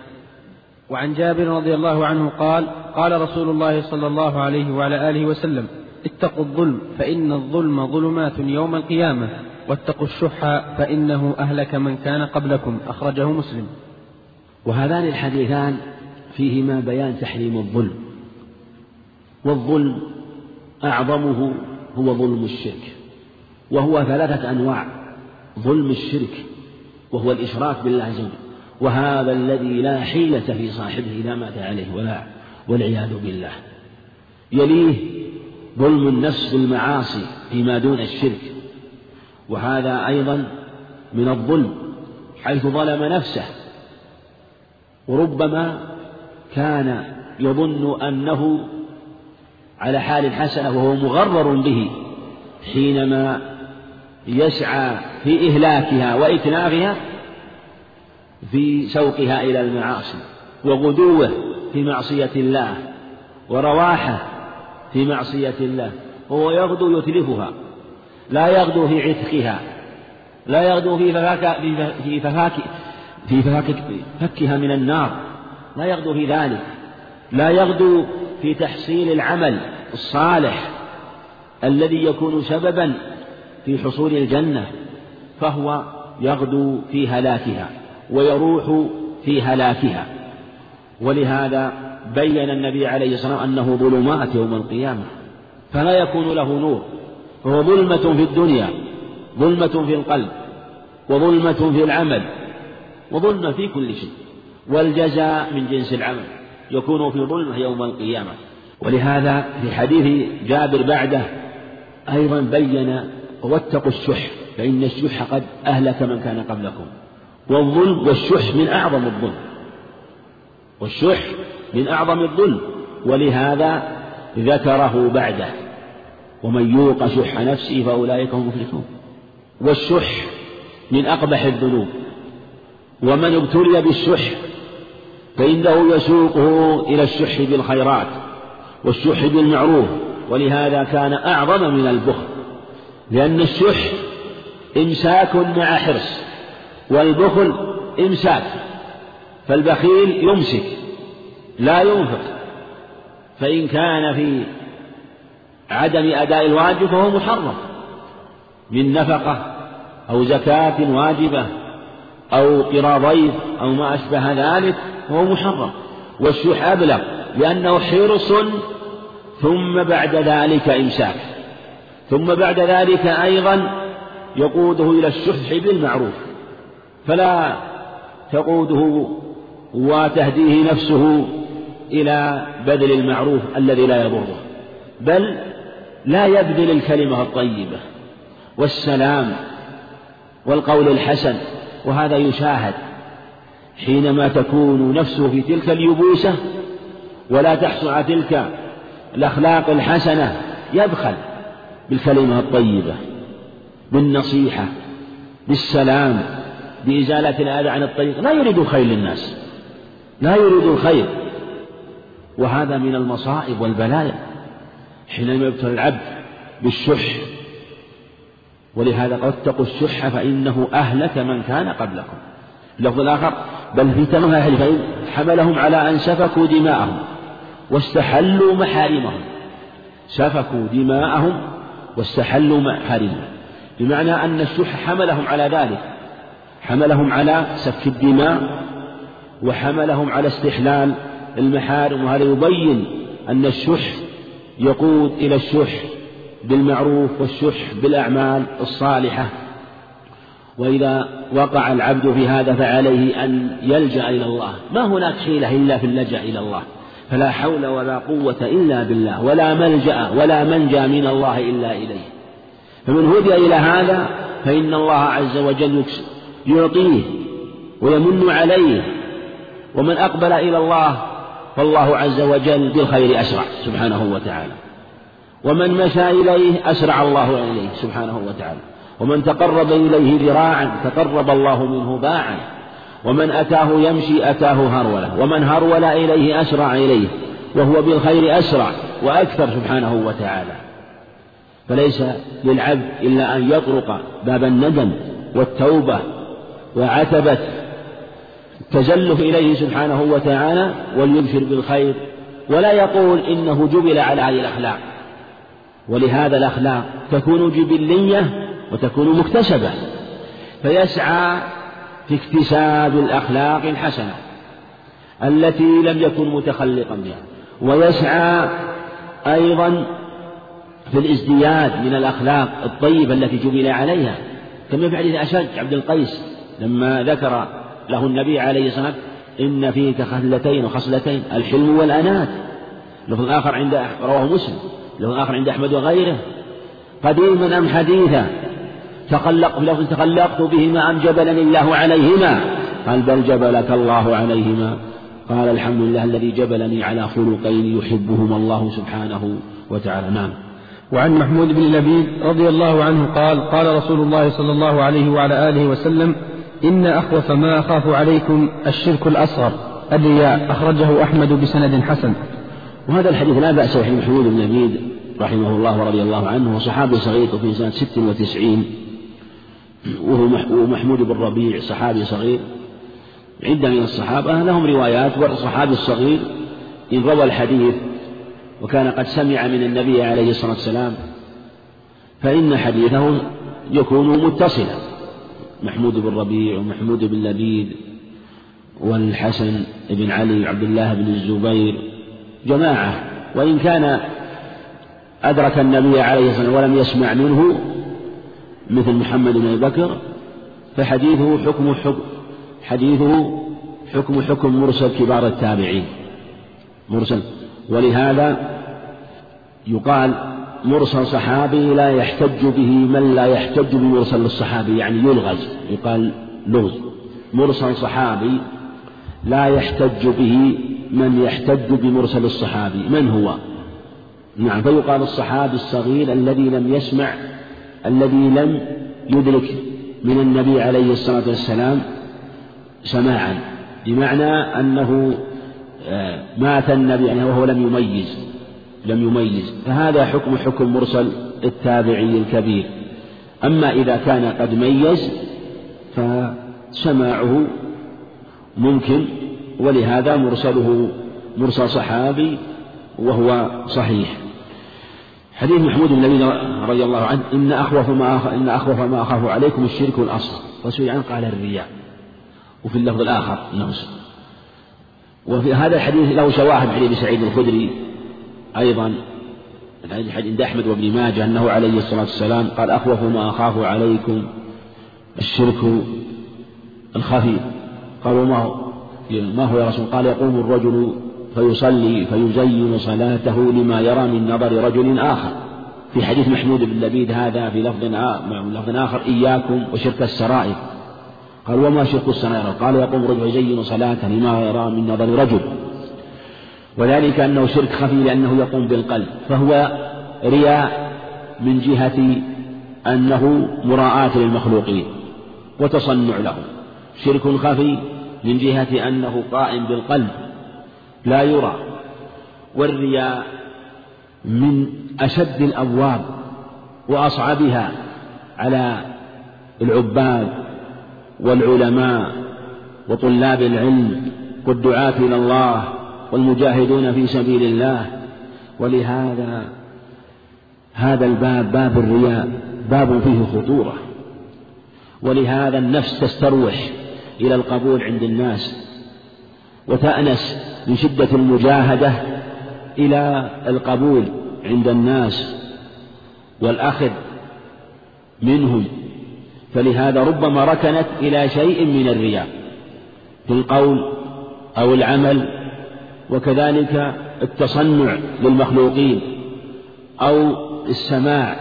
وعن جابر رضي الله عنه قال قال رسول الله صلى الله عليه وعلى آله وسلم اتقوا الظلم فإن الظلم ظلمات يوم القيامة. واتقوا الشح فإنه أهلك من كان قبلكم أخرجه مسلم. وهذان الحديثان فيهما بيان تحريم الظلم. والظلم أعظمه هو ظلم الشرك وهو ثلاثة أنواع ظلم الشرك وهو الإشراك بالله عز وجل وهذا الذي لا حيلة في صاحبه إذا مات عليه ولا والعياذ بالله. يليه ظلم النفس بالمعاصي فيما دون الشرك وهذا أيضا من الظلم حيث ظلم نفسه. وربما كان يظن أنه على حال حسنة وهو مغرر به حينما يسعى في إهلاكها وإتلافها في سوقها إلى المعاصي وغدوه في معصية الله ورواحه في معصية الله هو يغدو يتلفها. لا يغدو في عتقها. لا يغدو في ففاك في ففاك في ففاك فكها من النار. لا يغدو في ذلك. لا يغدو في تحصيل العمل الصالح الذي يكون سببا في حصول الجنة فهو يغدو في هلاكها ويروح في هلاكها. ولهذا بين النبي عليه الصلاة والسلام أنه ظلمات يوم القيامة فلا يكون له نور. فهو ظلمة في الدنيا ظلمة في القلب وظلمة في العمل وظلمة في كل شيء. والجزاء من جنس العمل يكون في ظلمة يوم القيامة. ولهذا في حديث جابر بعده أيضا بين واتقوا الشح فإن الشح قد أهلك من كان قبلكم. والظلم والشح من أعظم الظلم. والشح من أعظم الظلم. ولهذا ذكره بعده. ومن يوق شح نفسه فأولئك هم المفلحون. والشح من أقبح الذنوب. ومن ابتلي بالشح فإنه يسوقه إلى الشح بالخيرات والشح بالمعروف ولهذا كان أعظم من البخل. لأن الشح إمساك مع حرص والبخل إمساك. فالبخيل يمسك لا ينفق. فإن كان في عدم أداء الواجب فهو محرم. من نفقة أو زكاة واجبة أو قراضين أو ما أشبه ذلك فهو محرم. والشح أبلغ لأنه حرص ثم بعد ذلك إمساك. ثم بعد ذلك أيضا يقوده إلى الشح بالمعروف. فلا تقوده وتهديه نفسه إلى بذل المعروف الذي لا يضره. بل لا يبذل الكلمة الطيبة والسلام والقول الحسن وهذا يشاهد حينما تكون نفسه في تلك اليبوسة ولا تحصل على تلك الأخلاق الحسنة يبخل بالكلمة الطيبة بالنصيحة بالسلام بإزالة الأذى عن الطريق. لا يريد الخير للناس لا يريد الخير. وهذا من المصائب والبلايا. حينما يبتلى العبد بالشح. ولهذا قد اتقوا الشح فإنه أهلك من كان قبلكم. اللفظ الآخر بل في تمام أهل فإن حملهم على أن سفكوا دماءهم واستحلوا محارمهم. سفكوا دماءهم واستحلوا محارمهم. بمعنى أن الشح حملهم على ذلك. حملهم على سفك الدماء وحملهم على استحلال المحارم. وهذا يبين أن الشح يقود إلى الشح بالمعروف والشح بالأعمال الصالحة. وإذا وقع العبد في هذا فعليه أن يلجأ إلى الله. ما هناك حيلة إلا في اللجأ إلى الله. فلا حول ولا قوة إلا بالله. ولا ملجأ ولا منجى من الله إلا إليه. فمن هدي إلى هذا فإن الله عز وجل يعطيه ويمن عليه. ومن أقبل إلى الله فالله عز وجل بالخير أسرع سبحانه وتعالى. ومن مشى إليه أسرع الله إليه سبحانه وتعالى. ومن تقرب إليه ذراعا تقرب الله منه باعا. ومن أتاه يمشي أتاه هرولة. ومن هرول إليه أسرع إليه وهو بالخير أسرع وأكثر سبحانه وتعالى. فليس للعبد إلا أن يطرق باب الندم والتوبة وعتبة التزلف إليه سبحانه وتعالى وليبشر بالخير ولا يقول إنه جبل على هذه الأخلاق. ولهذا الأخلاق تكون جبلية وتكون مكتسبة فيسعى في اكتساب الأخلاق الحسنة التي لم يكن متخلقا بها. ويسعى أيضا في الازدياد من الأخلاق الطيبة التي جبل عليها. كما في حديث أشج عبد القيس لما ذكر له النبي عليه الصلاة والسلام إن فيك خلتين وخصلتين الحلم والأنات. لفظ آخر عند رواه مسلم. لفظ آخر عند أحمد وغيره. قديما أم حديثا؟ تخلق بلفظ تخلقت بهما أم جبلني الله عليهما؟ قال بل جبلك الله عليهما. قال الحمد لله الذي جبلني على خلقين يحبهما الله سبحانه وتعالى. نعم. وعن محمود بن لبيد رضي الله عنه قال قال رسول الله صلى الله عليه وعلى آله وسلم إن أخوف ما أخاف عليكم الشرك الأصغر الرياء أخرجه أحمد بسند حسن. وهذا الحديث لا بأس به محمود بن لبيد رحمه الله ورضي الله عنه وصحابي صغير في سنة ست وتسعين وهو محمود بن ربيع صحابي صغير. عدة من الصحابة لهم روايات والصحابي الصغير إن روى الحديث وكان قد سمع من النبي عليه الصلاة والسلام فإن حديثه يكون متصلا. محمود بن ربيع ومحمود بن لبيد والحسن بن علي وعبد الله بن الزبير جماعة وإن كان أدرك النبي عليه الصلاة والسلام ولم يسمع منه مثل محمد بن أبي بكر فحديثه حكم حكم حديثه حكم حكم مرسل كبار التابعين مرسل ولهذا يقال مرسل صحابي لا يحتج به من لا يحتج بمرسل الصحابي يعني يلغز يقال لغز. مرسل صحابي لا يحتج به من يحتج بمرسل الصحابي. من هو؟ نعم فيقال الصحابي الصغير الذي لم يسمع الذي لم يدرك من النبي عليه الصلاة والسلام سماعا. بمعنى أنه آه، مات النبي يعني وهو لم يميز. لم يميز فهذا حكم حكم مرسل التابعي الكبير. أما إذا كان قد ميز فسماعه ممكن ولهذا مرسله مرسل صحابي وهو صحيح. حديث محمود بن رضي الله عنه إن أخوف ما أخ... إن أخوف ما أخاف عليكم الشرك الأصغر وسئل عنه قال الرياء وفي اللفظ الآخر النصر وفي هذا الحديث له شواهد حديث سعيد الخدري أيضا عند أحمد وابن ماجه أنه عليه الصلاة والسلام قال أخوف ما أخاف عليكم الشرك الخفي. قالوا ما هو؟ ما هو يا رسول قال يقوم الرجل فيصلي فيزين صلاته لما يرى من نظر رجل آخر. في حديث محمود بن لبيد هذا في لفظ لفظ آخر إياكم وشرك السرائر. قال وما شرك السرائر؟ قال يقوم الرجل يزين صلاته لما يرى من نظر رجل. وذلك أنه شرك خفي لأنه يقوم بالقلب فهو رياء من جهة أنه مراعاة للمخلوقين وتصنع لهم شرك خفي من جهة أنه قائم بالقلب لا يرى والرياء من أشد الأبواب وأصعبها على العباد والعلماء وطلاب العلم والدعاة إلى الله والمجاهدون في سبيل الله. ولهذا هذا الباب باب الرياء باب فيه خطورة. ولهذا النفس تستروح إلى القبول عند الناس. وتأنس من شدة المجاهدة إلى القبول عند الناس. والأخذ منهم. فلهذا ربما ركنت إلى شيء من الرياء. في القول أو العمل وكذلك التصنع للمخلوقين أو السماع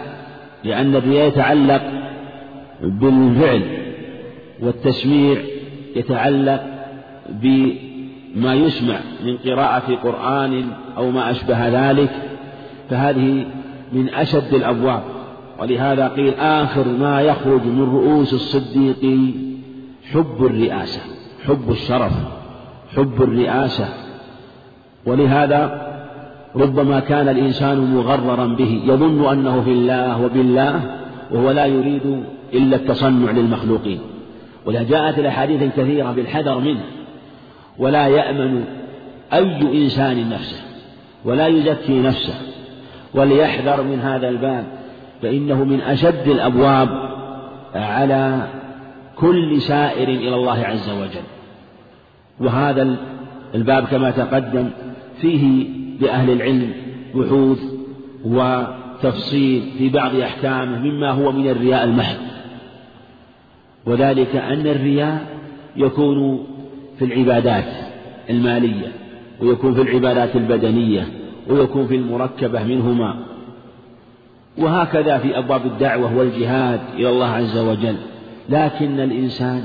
لأن الرياء يتعلق بالفعل والتسميع يتعلق بما يسمع من قراءة قرآن أو ما أشبه ذلك فهذه من أشد الأبواب. ولهذا قيل آخر ما يخرج من رؤوس الصديقين حب الرئاسة حب الشرف حب الرئاسة. ولهذا ربما كان الإنسان مغررا به يظن أنه في الله وبالله وهو لا يريد إلا التصنع للمخلوقين. ولهذا جاءت الأحاديث الكثيرة بالحذر منه ولا يأمن أي إنسان نفسه ولا يزكي نفسه. وليحذر من هذا الباب فإنه من أشد الأبواب على كل سائر إلى الله عز وجل. وهذا الباب كما تقدم فيه لأهل العلم بحوث وتفصيل في بعض أحكامه مما هو من الرياء المحض وذلك أن الرياء يكون في العبادات المالية ويكون في العبادات البدنية ويكون في المركبة منهما. وهكذا في أبواب الدعوة والجهاد إلى الله عز وجل. لكن الإنسان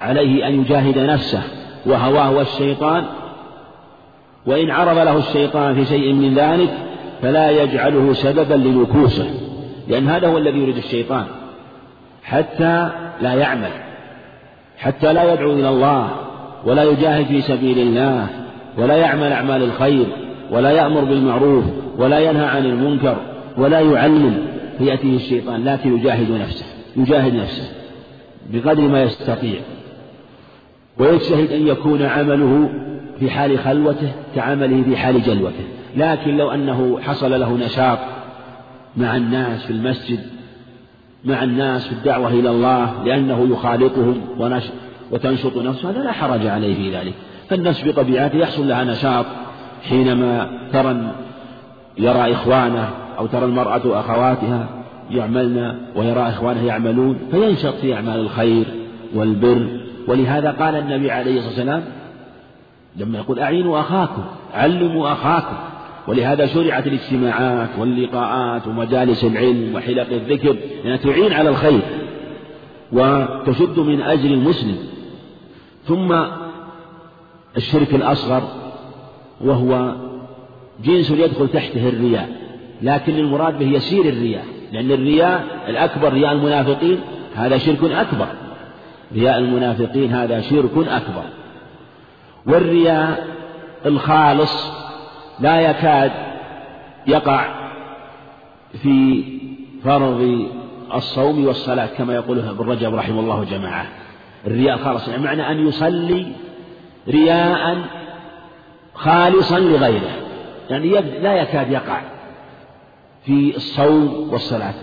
عليه أن يجاهد نفسه وهواه والشيطان وإن عرض له الشيطان في شيء من ذلك فلا يجعله سببا لنكوسه لأن هذا هو الذي يريد الشيطان حتى لا يعمل حتى لا يدعو إلى الله ولا يجاهد في سبيل الله ولا يعمل أعمال الخير ولا يأمر بالمعروف ولا ينهى عن المنكر ولا يعلم فيأتيه الشيطان لكن يجاهد نفسه يجاهد نفسه بقدر ما يستطيع. ويجتهد أن يكون عمله في حال خلوته كعمله في حال جلوته. لكن لو أنه حصل له نشاط مع الناس في المسجد مع الناس في الدعوة إلى الله لأنه يخالطهم وتنشط نفسه هذا لا حرج عليه في ذلك. فالنفس بطبيعته يحصل لها نشاط حينما ترى يرى إخوانه أو ترى المرأة أخواتها يعملن ويرى إخوانه يعملون فينشط في أعمال الخير والبر. ولهذا قال النبي عليه الصلاة والسلام لما يقول أعينوا أخاكم علموا أخاكم. ولهذا شرعت الاجتماعات واللقاءات ومجالس العلم وحلق الذكر لأنها تعين على الخير وتشد من أجل المسلم. ثم الشرك الأصغر وهو جنس يدخل تحته الرياء لكن المراد به يسير الرياء لأن الرياء الأكبر رياء المنافقين هذا شرك أكبر. رياء المنافقين هذا شرك أكبر. والرياء الخالص لا يكاد يقع في فرض الصوم والصلاة كما يقوله ابن رجب رحمه الله جماعة. الرياء خالص يعني معنى أن يصلي رياء خالصا لغيره. يعني لا يكاد يقع في الصوم والصلاة.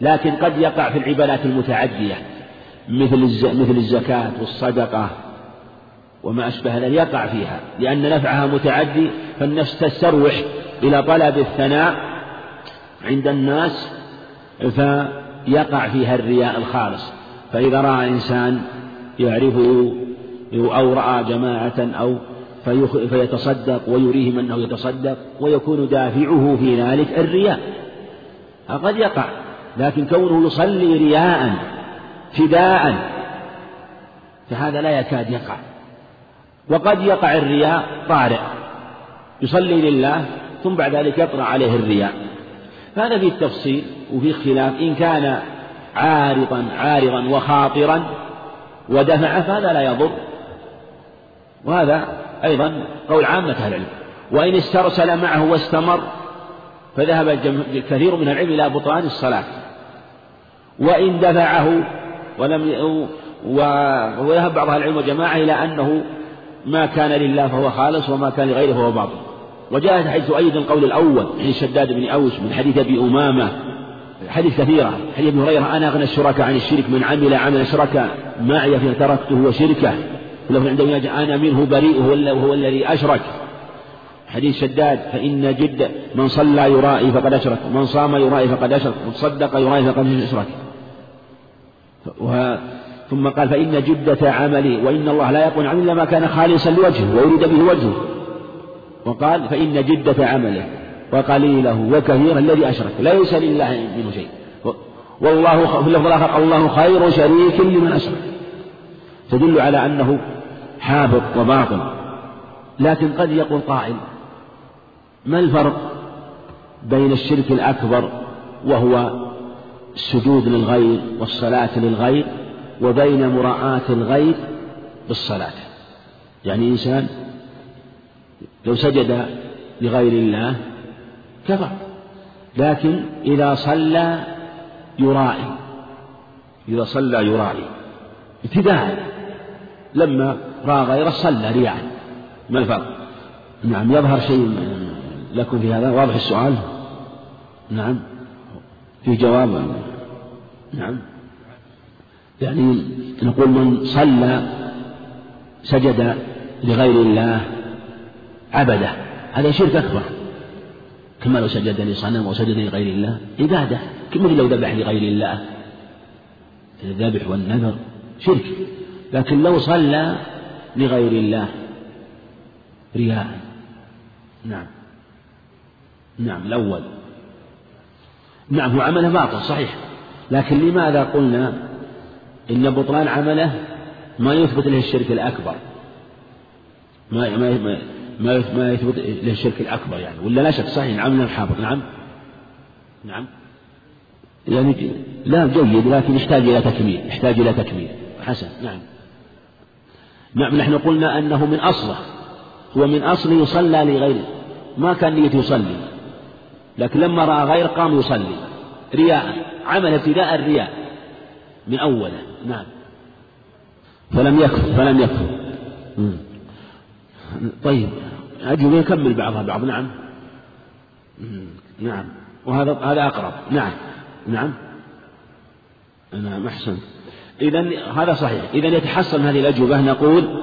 لكن قد يقع في العبادات المتعدية مثل مثل الزكاة والصدقة وما أشبه ذلك يقع فيها لأن نفعها متعدي فالنفس تستروح إلى طلب الثناء عند الناس فيقع فيها الرياء الخالص. فإذا رأى إنسان يعرفه أو رأى جماعة أو فيتصدق ويريهم أنه يتصدق ويكون دافعه في ذلك الرياء. قد يقع لكن كونه يصلي رياء فداء فهذا لا يكاد يقع. وقد يقع الرياء طارئ. يصلي لله ثم بعد ذلك يطرأ عليه الرياء. فهذا فيه التفصيل وفي خلاف. إن كان عارضا عارضا وخاطرا ودفع فهذا لا يضر. وهذا أيضا قول عامة أهل العلم. وإن استرسل معه واستمر فذهب كثير من العلم إلى بطلان الصلاة. وإن دفعه ولم وذهب بعض أهل العلم وجماعة إلى أنه ما كان لله فهو خالص وما كان لغيره فهو باطل. وجاء حيث أيضا القول الأول عن شداد بن أوس من حديث أبي أمامة. حديث كثيرة. حديث ابن هريرة أنا أغنى الشركاء عن الشرك من عمل عمل شركاء معي فتركته وشركه. له عندما أنا منه بريء وهو الذي أشرك. حديث شداد فإن جد من صلى يرائي فقد أشرك. من صام يرائي فقد أشرك. من صدق يرائي فقد أشرك. ثم قال فإن جدة عملي وإن الله لا يقول عمل إلا ما كان خالصا لوجهه ويريد به وجهه. وقال فإن جدة عمله وقليله وكثيره الذي أشرك. ليس لله منه شيء. والله في اللفظ الآخر الله خير شريك لمن أشرك. تدل على أنه حابط وباطل. لكن قد يقول قائل ما الفرق بين الشرك الأكبر وهو السجود للغير والصلاة للغير وبين مراعاة الغير بالصلاة. يعني إنسان لو سجد لغير الله كفر لكن إذا صلى يرائي إذا صلى يرائي. ابتداء لما رأى غيره صلى رياء. ما الفرق؟ نعم يظهر شيء لكم في هذا؟ واضح السؤال؟ نعم في جواب؟ نعم. يعني نقول من صلى سجد لغير الله عبده. هذا شرك أكبر. كما لو سجد لصنم أو سجد لغير الله عبادة. مثل لو ذبح لغير الله؟ الذبح والنذر شرك. لكن لو صلى لغير الله رياء. نعم. نعم الأول. نعم هو عمله باطل صحيح. لكن لماذا قلنا إن بطلان عمله ما يثبت له الشرك الأكبر. ما ما ما ما يثبت له الشرك الأكبر يعني. ولا لا شك؟ صحيح. عمل الحافظ نعم. نعم. يعني لا جيد لكن يحتاج إلى تكميل. يحتاج إلى تكميل. حسن. نعم. نعم نحن قلنا أنه من أصله. هو من أصله يصلى لغيره. ما كان نيته يصلي. لكن لما رأى غير قام يصلي. رياء. عمل ابتداء الرياء. من أوله. نعم. فلم يكفر فلم يكفر. طيب. أجل يكمل بعضها بعض. نعم. نعم. وهذا هذا أقرب. نعم. نعم. نعم أحسن. إذا هذا صحيح. إذا يتحصل هذه الأجوبة. نقول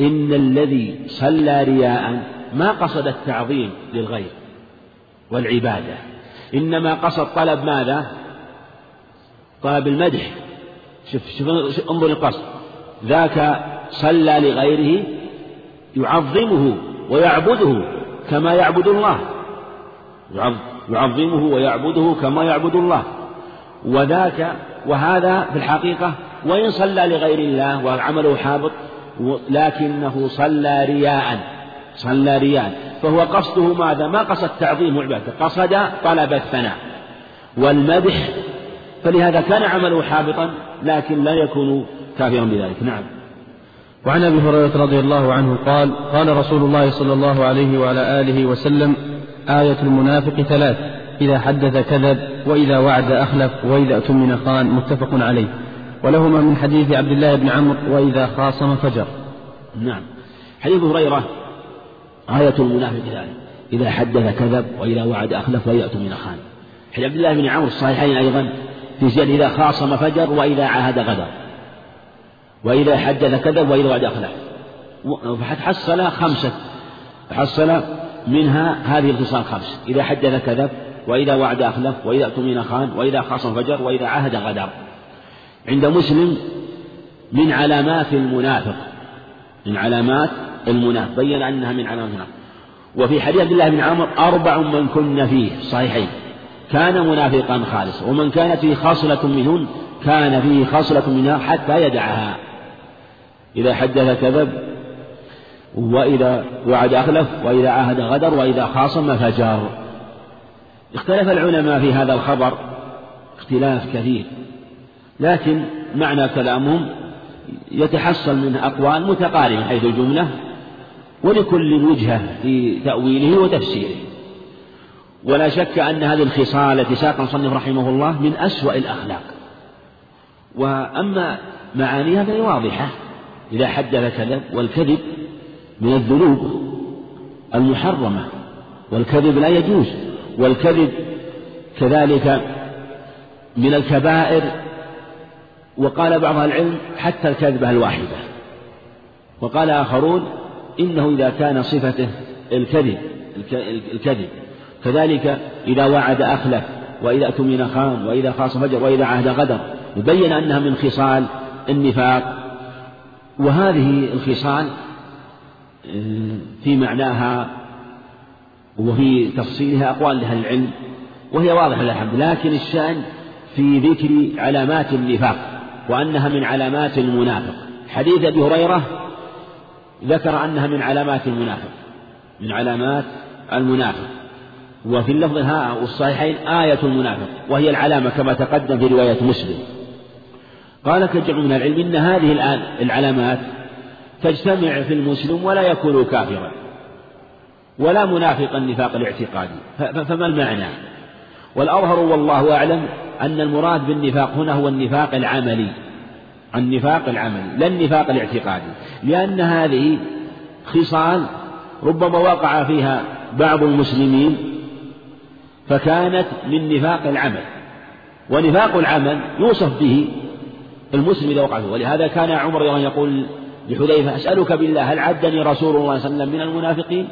إن الذي صلى رياء ما قصد التعظيم للغير والعبادة. إنما قصد طلب ماذا؟ طلب المدح. شوف شوف انظر القصد ذاك صلى لغيره يعظمه ويعبده كما يعبد الله. يعظمه ويعبده كما يعبد الله. وذاك وهذا في الحقيقة وإن صلى لغير الله وعمله حابط لكنه صلى رياء صلى رياء. فهو قصده ماذا؟ ما قصد تعظيم وعبادته قصد طلب الثناء. والمدح فلهذا كان عمله حابطا لكن لا يكون كافرا بذلك. نعم. وعن أبي هريرة رضي الله عنه قال قال رسول الله صلى الله عليه وعلى آله وسلم آية المنافق ثلاث إذا حدث كذب وإذا وعد أخلف وإذا اؤتمن خان متفق عليه. ولهما من حديث عبد الله بن عمرو وإذا خاصم فجر. نعم. حديث هريرة آية المنافق ذلك إذا حدث كذب وإذا وعد أخلف وإذا أؤتمن خان. حديث عبد الله بن عمرو الصحيحين أيضا. زيادة إذا خاصم فجر وإذا عاهد غدر. وإذا حدث كذب وإذا وعد أخلف فحصل خمسة. حصل منها هذه الخصال خمس إذا حدث كذب وإذا وعد أخلف وإذا اؤتمن خان وإذا خاصم فجر وإذا عاهد غدر. عند مسلم من علامات المنافق. من علامات المنافق. بين أنها من علامات المنافق. وفي حديث عبد الله بن عمر أربع من كن فيه. صحيحين. كان منافقا خالصا. ومن كانت فيه خاصلة منهن كان فيه خاصلة منها حتى يدعها. إذا حدث كذب وإذا وعد أخلف وإذا عاهد غدر وإذا خاصم فجر اختلف العلماء في هذا الخبر اختلاف كثير. لكن معنى كلامهم يتحصل منه أقوال متقاربة حيث الجملة ولكل وجهة في تأويله وتفسيره. ولا شك أن هذه الخصال التي ساق المصنف رحمه الله من أسوأ الأخلاق. وأما معانيها فهي واضحة. إذا حدث كذب والكذب من الذنوب المحرمة والكذب لا يجوز والكذب كذلك من الكبائر. وقال بعض العلم حتى الكذبة الواحدة. وقال آخرون إنه إذا كان صفته الكذب الكذب. كذلك إذا وعد أخلف وإذا أتمن خان وإذا خاص فجر وإذا عهد غدر يبين أنها من خصال النفاق. وهذه الخصال آه، في معناها وفي تفصيلها أقوال لأهل العلم وهي واضحة الحمد لكن الشأن في ذكر علامات النفاق وأنها من علامات المنافق. حديث أبي هريرة ذكر أنها من علامات المنافق من علامات المنافق. وفي اللفظ ها والصحيحين آية المنافق وهي العلامة كما تقدم في رواية مسلم. قال كجمع من العلم إن هذه العلامات تجتمع في المسلم ولا يكون كافرا ولا منافق النفاق الاعتقادي فما المعنى؟ والأظهر والله أعلم أن المراد بالنفاق هنا هو النفاق العملي. النفاق العملي لا النفاق الاعتقادي. لأن هذه خصال ربما وقع فيها بعض المسلمين فكانت من نفاق العمل ونفاق العمل يوصف به المسلم إذا وقع فيه. ولهذا كان عمر رضي الله يقول لحذيفة أسألك بالله هل عدني رسول الله صلى الله عليه وسلم من المنافقين؟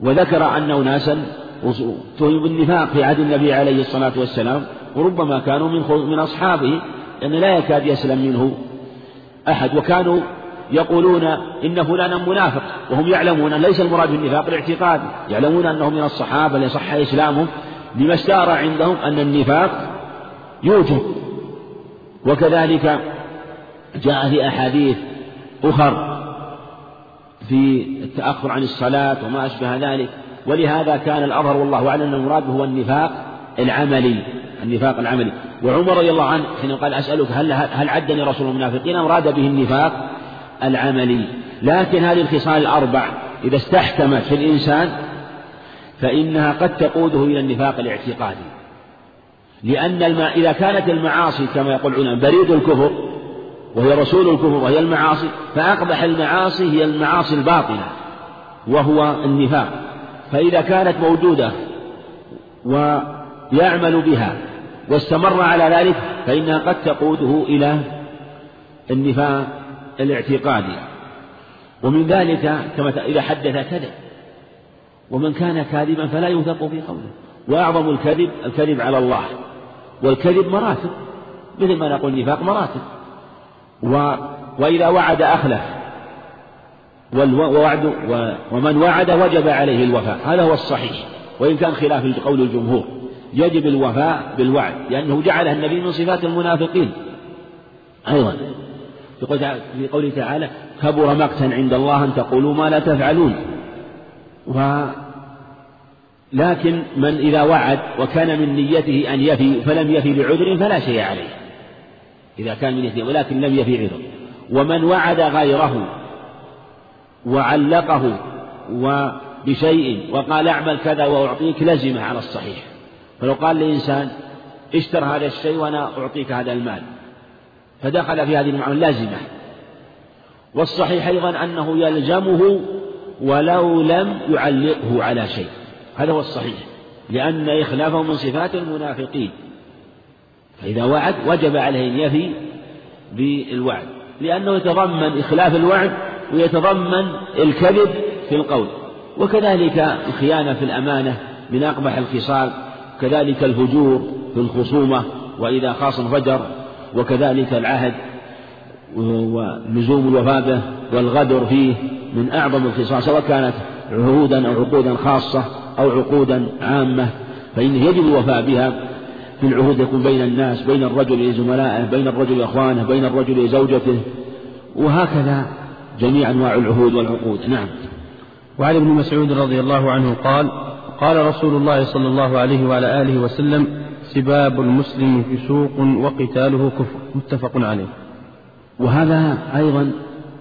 وذكر أن أناسا تهموا بالنفاق في عهد النبي عليه الصلاة والسلام وربما كانوا من من أصحابه لأن لا يكاد يسلم منه أحد. وكانوا يقولون إن فلانا منافق وهم يعلمون أن ليس المراد بالنفاق الاعتقادي يعلمون أنهم من الصحابة لصح إسلامهم لما اشتهر عندهم أن النفاق يوجد وكذلك جاء في أحاديث أخر في التأخر عن الصلاة وما أشبه ذلك. ولهذا كان الأظهر والله أعلم أن المراد هو النفاق العملي النفاق العملي. وعمر رضي الله عنه حين قال أسألك هل هل عدني رسول المنافقين أراد به النفاق العملي. لكن هذه الخصال الأربع إذا استحكمت في الإنسان فإنها قد تقوده إلى النفاق الاعتقادي. لأن الما إذا كانت المعاصي كما يقول العلماء بريد الكفر وهي رسول الكفر وهي المعاصي فأقبح المعاصي هي المعاصي الباطنة وهو النفاق. فإذا كانت موجودة ويعمل بها واستمر على ذلك فإنها قد تقوده إلى النفاق الاعتقادي ومن ذلك كما إذا حدث كذب. ومن كان كاذبا فلا يوثق في قوله. وأعظم الكذب الكذب على الله. والكذب مراتب. مثل ما نقول النفاق مراتب. و وإذا وعد أخلف. والوعد ومن وعد وجب عليه الوفاء. هذا هو الصحيح. وإن كان خلاف قول الجمهور. يجب الوفاء بالوعد. لأنه جعلها النبي من صفات المنافقين. أيضا. في قوله تعالى كبر مقتا عند الله أن تقولوا ما لا تفعلون. و لكن من إذا وعد وكان من نيته أن يفي فلم يفي بعذر فلا شيء عليه. إذا كان من نيته ولكن لم يفي عذر. ومن وعد غيره وعلقه وبشيء وقال اعمل كذا وأعطيك لزمه على الصحيح. فلو قال لإنسان اشتر هذا الشيء وأنا أعطيك هذا المال. فدخل في هذه المعاملة لازمة. والصحيح أيضا أنه يلزمه ولو لم يعلقه على شيء. هذا هو الصحيح. لأن إخلافه من صفات المنافقين. فإذا وعد وجب عليه أن يفي بالوعد. لأنه يتضمن إخلاف الوعد ويتضمن الكذب في القول. وكذلك الخيانة في الأمانة من أقبح الخصال. كذلك الفجور في الخصومة. وإذا خاصم فجر وكذلك العهد ولزوم الوفاء به والغدر فيه من أعظم الخصال سواء كانت عهودا أو عقودا خاصة أو عقودا عامة فإنه يجب الوفاء بها في العهود يكون بين الناس بين الرجل لزملائه بين الرجل لإخوانه بين الرجل لزوجته وهكذا جميع أنواع العهود والعقود. نعم. وعن ابن مسعود رضي الله عنه قال قال رسول الله صلى الله عليه وعلى آله وسلم سباب المسلم فسوق وقتاله كفر. متفق عليه. وهذا أيضا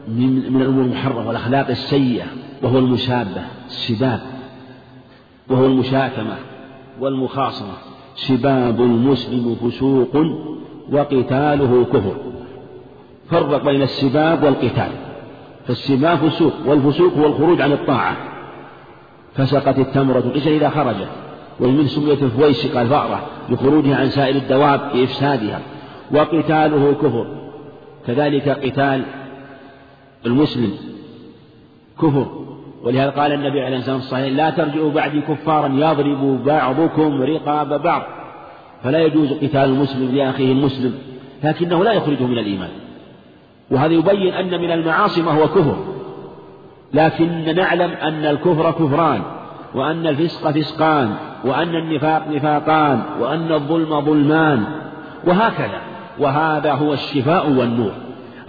من, من الأمور المحرمة والأخلاق السيئة وهو المشابة السباب. وهو المشاكمة والمخاصمة. سباب المسلم فسوق وقتاله كفر. فرق بين السباب والقتال. فالسباب فسوق والفسوق هو الخروج عن الطاعة. فسقت التمرة القشر إذا خرجت. ومن سمية الفويسقة الفأرة لخروجها عن سائر الدواب بإفسادها وقتاله كفر. كذلك قتال المسلم كفر. ولهذا قال النبي عليه الصلاة والسلام لا ترجعوا بعدي كفارا يضرب بعضكم رقاب بعض. فلا يجوز قتال المسلم لأخيه المسلم لكنه لا يخرجه من الإيمان. وهذا يبين أن من المعاصي ما هو كفر لكن نعلم أن الكفر كفران. وأن الفسق فسقان وأن النفاق نفاقان وأن الظلم ظلمان وهكذا. وهذا هو الشفاء والنور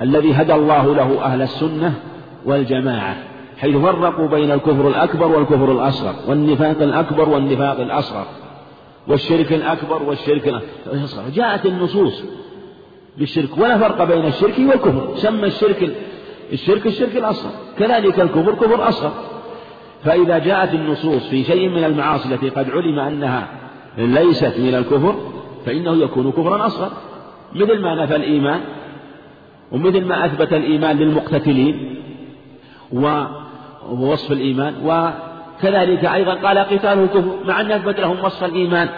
الذي هدى الله له أهل السنة والجماعة حيث فرقوا بين الكفر الأكبر والكفر الأصغر والنفاق الأكبر والنفاق الأصغر والشرك الأكبر والشرك الأصغر. جاءت النصوص بالشرك ولا فرق بين الشرك والكفر. سمى الشرك الشرك الشرك الأصغر كذلك الكفر كفر أصغر. فإذا جاءت النصوص في شيء من المعاصي التي قد علم أنها ليست من الكفر فإنه يكون كفرا أصغر. مثل ما نفى الإيمان ومثل ما أثبت الإيمان للمقتتلين ووصف الإيمان وكذلك أيضا قال قتاله كفر مع أن أثبت لهم وصف الإيمان.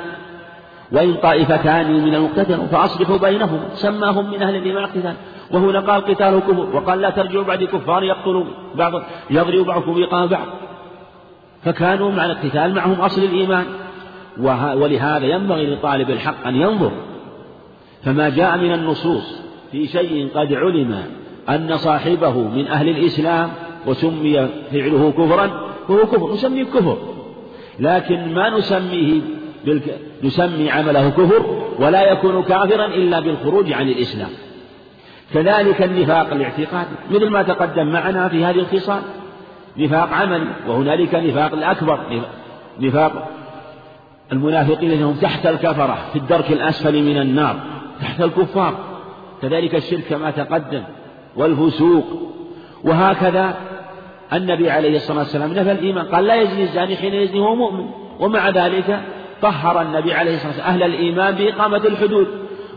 وإن طائفتان من المقتتل فأصلحوا بينهم سماهم من أهل الإيمان قتال وهنا قال قتاله كفر وقال لا ترجعوا بعد كفار يقتلوا بعض يضرب بعضكم بعض. فكانوا مع القتال معهم أصل الإيمان. ولهذا ينبغي لطالب الحق أن ينظر. فما جاء من النصوص في شيء قد علم أن صاحبه من أهل الإسلام وسمي فعله كفرا فهو كفر نسميه كفر. لكن ما نسميه بالك... نسمي عمله كفر ولا يكون كافرا إلا بالخروج عن الإسلام. كذلك النفاق الاعتقادي مثل ما تقدم معنا في هذه الخصال. نفاق عملي وهنالك نفاق الأكبر نفاق المنافقين الذين هم تحت الكفرة في الدرك الأسفل من النار تحت الكفار. كذلك الشرك كما تقدم والفسوق. وهكذا النبي عليه الصلاة والسلام نفى الإيمان قال لا يزني الزاني حين يزني وهو مؤمن. ومع ذلك طهر النبي عليه الصلاة والسلام أهل الإيمان بإقامة الحدود.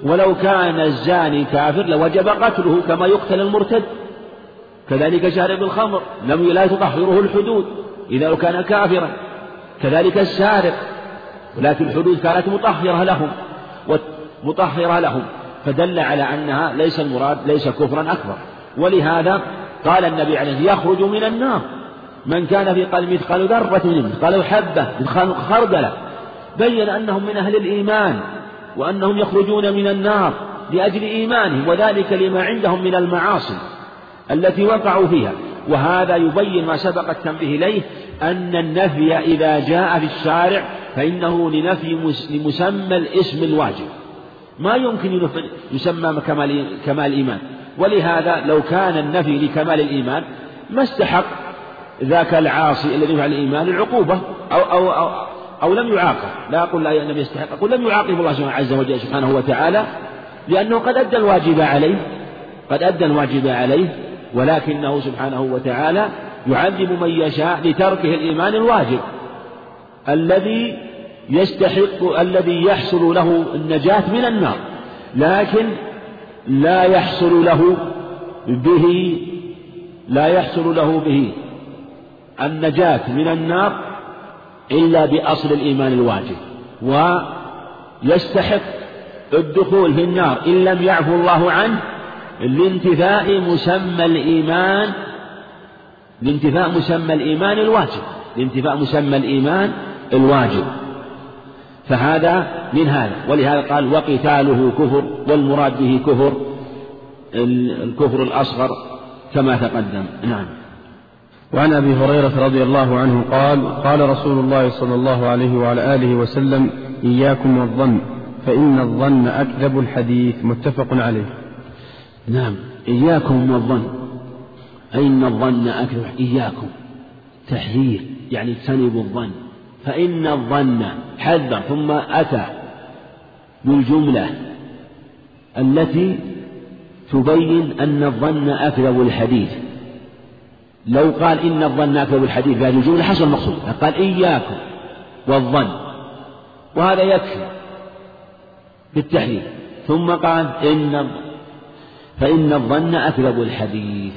ولو كان الزاني كافر لوجب قتله كما يقتل المرتد. كذلك شارب الخمر لم لا تطهره الحدود إذا كان كافرا. كذلك السارق ولكن الحدود كانت مطهرة لهم مطهرة لهم. فدل على أنها ليس المراد ليس كفرا أكبر. ولهذا قال النبي عليه يخرج من النار. من كان في قلبه مثقال ذرة مثقال حبة مثقال خردلة بين أنهم من أهل الإيمان وأنهم يخرجون من النار لأجل إيمانهم وذلك لما عندهم من المعاصي. التي وقعوا فيها. وهذا يبين ما سبق التنبيه إليه أن النفي إذا جاء في الشارع فإنه لنفي لمسمى الاسم الواجب. ما يمكن يسمى كمال كمال الإيمان. ولهذا لو كان النفي لكمال الإيمان ما استحق ذاك العاصي الذي يفعل الإيمان العقوبة أو أو أو, أو لم يعاقب. لا أقول لا النبي يستحق أقول لم يعاقب الله عز وجل سبحانه وتعالى لأنه قد أدى الواجب عليه قد أدى الواجب عليه ولكنه سبحانه وتعالى يعذب من يشاء لتركه الإيمان الواجب. الذي يستحق الذي يحصل له النجاة من النار لكن لا يحصل له به لا يحصل له به النجاة من النار إلا بأصل الإيمان الواجب. ويستحق الدخول في النار إن لم يعفو الله عنه لانتفاء مسمى الإيمان لانتفاء مسمى الإيمان الواجب لانتفاء مسمى الإيمان الواجب. فهذا من هذا ولهذا قال وقتاله كفر والمراد به كفر الكفر الأصغر كما تقدم. نعم. وعن أبي هريرة رضي الله عنه قال قال رسول الله صلى الله عليه وعلى آله وسلم إياكم والظن فإن الظن أكذب الحديث. متفق عليه. نعم إياكم والظن أين الظن أكذب إياكم. تحذير يعني اجتنبوا الظن. فإن الظن حذر ثم أتى بالجملة التي تبين أن الظن أكذب الحديث لو قال إن الظن أكذب الحديث بهذه الجملة حصل المقصود. قال إياكم والظن. وهذا يكفي بالتحذير. ثم قال إن فإن الظن أكذب الحديث.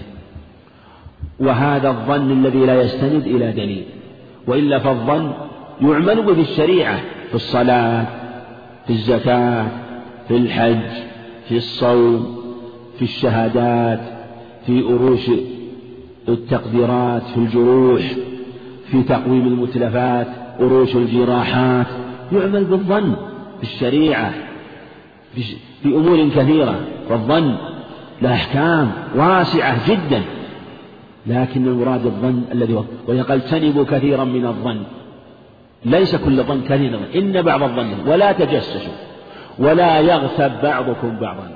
وهذا الظن الذي لا يستند إلى دليل. وإلا فالظن يعمل به في الشريعة في الصلاة في الزكاة في الحج في الصوم في الشهادات في أروش التقديرات في الجروح في تقويم المتلفات أروش الجراحات. يعمل بالظن في الشريعة في أمور كثيرة. والظن له أحكام واسعة جدا. لكن المراد الظن الذي هو ويقال اجتنبوا كثيرا من الظن. ليس كل ظن كثيرا إن بعض الظن ولا تجسسوا. ولا يغتب بعضكم بعضا.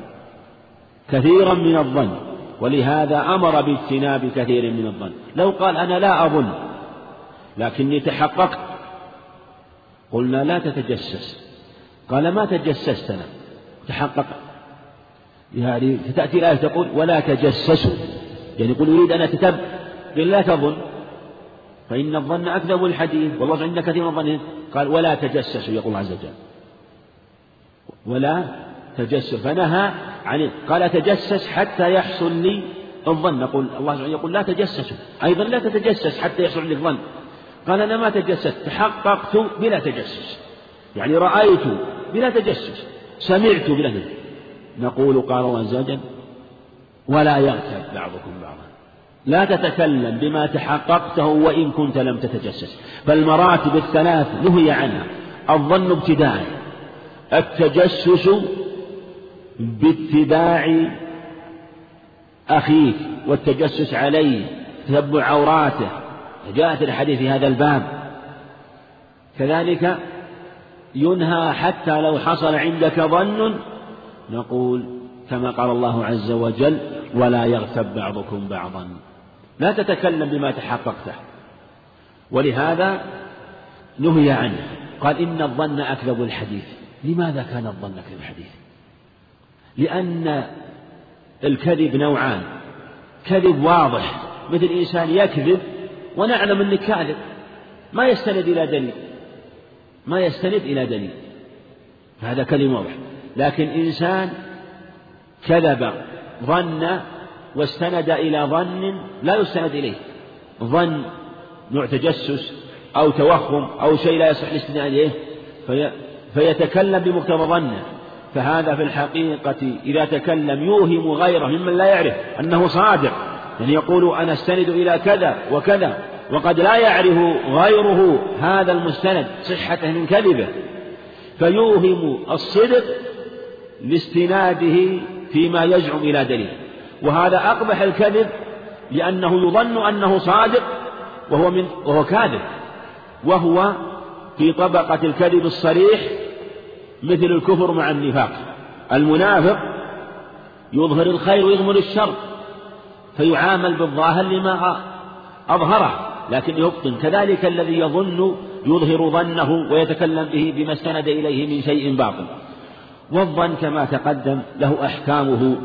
كثيرا من الظن. ولهذا أمر باجتناب كثير من الظن. لو قال أنا لا أظن لكني تحققت. قلنا لا تتجسس. قال ما تجسست أنا تحقق يعني تأتي الآية تقول ولا تجسسوا. يعني يقول يريد أن أتتبع. قال لا تظن. فإن الظن أكذب الحديث. والله عند كثير من الظن قال ولا تجسسوا يقول عز وجل. ولا تجسس فنهى عن قال تجسس حتى يحصل لي الظن. نقول الله سبحانه يقول لا تجسسوا. أيضا لا تتجسس حتى يحصل لي الظن. قال أنا ما تجسست. تحققت بلا تجسس. يعني رأيت بلا تجسس. سمعت بلا تجسس. نقول قال الله عز وجل ولا يغتب بعضكم بعضا. لا تتكلم بما تحققته وإن كنت لم تتجسس فالمراتب الثلاث نهي عنها الظن ابتداء التجسس باتباع أخيك والتجسس عليه تتبع عوراته. جاءت الحديث في هذا الباب. كذلك ينهى حتى لو حصل عندك ظن نقول كما قال الله عز وجل ولا يغتب بعضكم بعضا. لا تتكلم بما تحققته. ولهذا نهي عنه. قال إن الظن أكذب الحديث. لماذا كان الظن أكذب الحديث؟ لأن الكذب نوعان. كذب واضح. مثل إنسان يكذب ونعلم أنك كاذب. ما يستند إلى دليل. ما يستند إلى دليل. هذا كلمة واضح لكن إنسان كذب ظن واستند إلى ظن لا يستند إليه. ظن نوع تجسس أو توهم أو شيء لا يصح الاستناد إليه. في فيتكلم بمقتضى ظنه. فهذا في الحقيقة إذا تكلم يوهم غيره ممن لا يعرف أنه صادق. يعني يقول أنا استند إلى كذا وكذا وقد لا يعرف غيره هذا المستند صحته من كذبه. فيوهم الصدق لاستناده فيما يزعم إلى دليل. وهذا أقبح الكذب لأنه يظن أنه صادق وهو من وهو كاذب. وهو في طبقة الكذب الصريح مثل الكفر مع النفاق. المنافق يظهر الخير ويغمر الشر فيعامل بالظاهر لما أظهره لكن يبطن. كذلك الذي يظن يظهر ظنه ويتكلم به بما استند إليه من شيء باطل. والظن كما تقدم له أحكامه.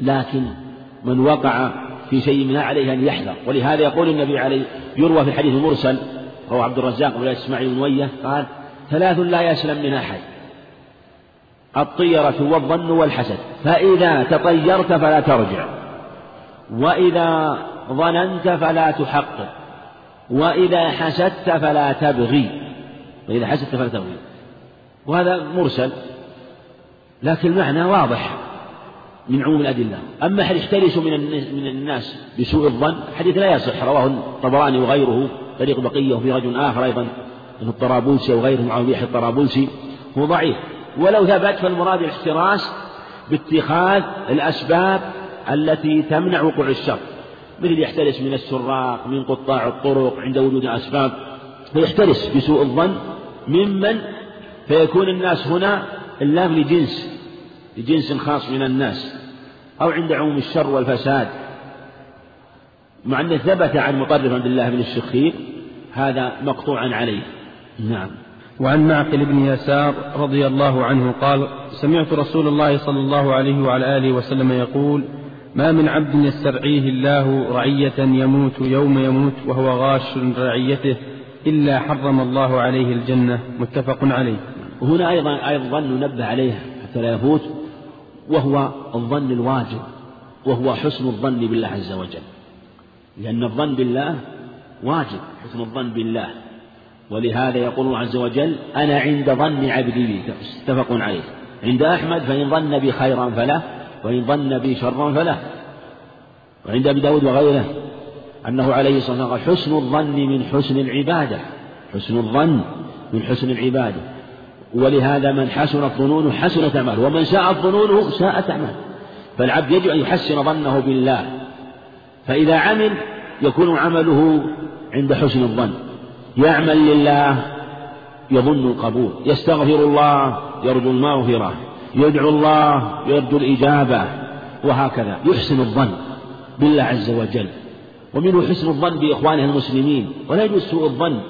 لكن من وقع في شيء منها عليه أن يحذر. ولهذا يقول النبي عليه يروى في الحديث المرسل رواه عبد الرزاق ولا إسماعيل بن قال ثلاث لا يسلم من أحد. الطيرة والظن والحسد. فإذا تطيرت فلا ترجع. وإذا ظننت فلا تحقق. وإذا حسدت فلا تبغي. وإذا حسدت فلا تبغي. وهذا مرسل. لكن المعنى واضح من عموم الأدلة. أما هل يحترس من من الناس بسوء الظن؟ الحديث لا يصح رواه الطبراني وغيره طريق بقية وفي رجل آخر أيضا من الطرابلسي وغيره معاوية الطرابلسي هو ضعيف. ولو ثبت فالمراد الاحتراس باتخاذ الأسباب التي تمنع وقوع الشر. مثل يحترس من السراق من قطاع الطرق عند وجود أسباب. فيحترس بسوء الظن ممن فيكون الناس هنا اللام لجنس لجنس خاص من الناس أو عند عموم الشر والفساد. مع أنه ثبت عن مطرف عبد الله بن الشخير هذا مقطوعا عليه. نعم. وعن معقل بن يسار رضي الله عنه قال سمعت رسول الله صلى الله عليه وعلى آله وسلم يقول ما من عبد يسترعيه الله رعية يموت يوم يموت وهو غاش رعيته إلا حرم الله عليه الجنة. متفق عليه. وهنا أيضا أيضا ننبه عليه حتى لا يفوت وهو الظن الواجب وهو حسن الظن بالله عز وجل. لأن الظن بالله واجب حسن الظن بالله. ولهذا يقول الله عز وجل أنا عند ظن عبدي بي متفق عليه. عند أحمد فإن ظن بي خيرا فله وإن ظن بي شرا فله. وعند أبي داود وغيره أنه عليه الصلاة والسلام حسن الظن من حسن العبادة حسن الظن من حسن العبادة. ولهذا من حسنت ظنونه حسنت أعماله ومن ساءت ظنونه ساءت أعماله. فالعبد يجب أن يحسن ظنه بالله. فإذا عمل يكون عمله عند حسن الظن. يعمل لله يظن القبول. يستغفر الله يرجو المغفرة. يدعو الله يرجو الإجابة. وهكذا. يحسن الظن بالله عز وجل. ومنه حسن الظن بإخوانه المسلمين. ولا يجوز سوء الظن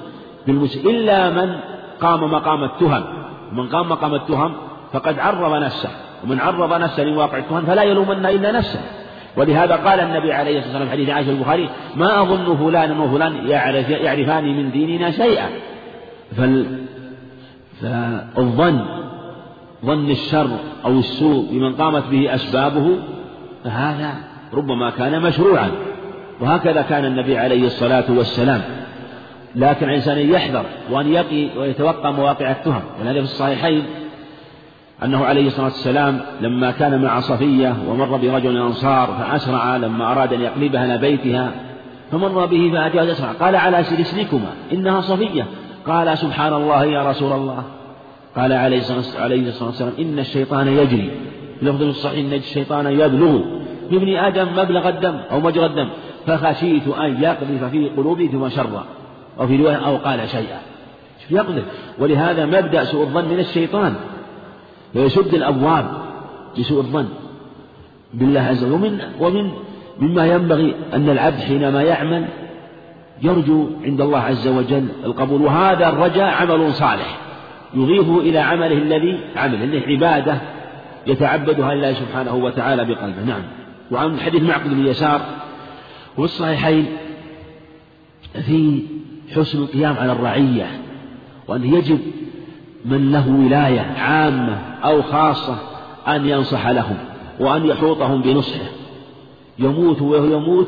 بالمسلم إلا من قام مقام التهم. ومن قام مقام التهم فقد عرض نفسه ومن عرض نفسه لواقع التهم فلا يلومن إلا نفسه. ولهذا قال النبي عليه الصلاة والسلام في حديث عائشة البخاري ما أظن فلانا وفلان يعرف يعرفان من ديننا شيئا. فال فالظن ظن الشر أو السوء بمن قامت به أسبابه فهذا ربما كان مشروعا. وهكذا كان النبي عليه الصلاة والسلام. لكن الإنسان يحذر وأن يقي ويتوقع مواقع التهم ولهذا في الصحيحين أنه عليه الصلاة والسلام لما كان مع صفية ومر برجل الأنصار فأسرع لما أراد أن يقلبها إلى بيتها فمر به فأتاه أسرع قال على سلسلكما إنها صفية قال سبحان الله يا رسول الله قال عليه الصلاة والسلام إن الشيطان يجري لفظ الصحيح إن الشيطان يبلغ بابن آدم مبلغ الدم أو مجرى الدم فخشيت أن يقذف في قلوبكما شرا أو في رواية أو قال شيئا. يقذف ولهذا مبدأ سوء الظن من الشيطان. ويسد الأبواب بسوء الظن. بالله عز وجل ومن ومن مما ينبغي أن العبد حينما يعمل يرجو عند الله عز وجل القبول. وهذا الرجاء عمل صالح. يضيفه إلى عمله الذي عمل إنه عبادة يتعبدها لله سبحانه وتعالى بقلبه. نعم. وعن حديث معقد بن يسار والصحيحين في حسن القيام على الرعية وأن يجب من له ولاية عامة أو خاصة أن ينصح لهم وأن يحوطهم بنصحه. يموت وهو يموت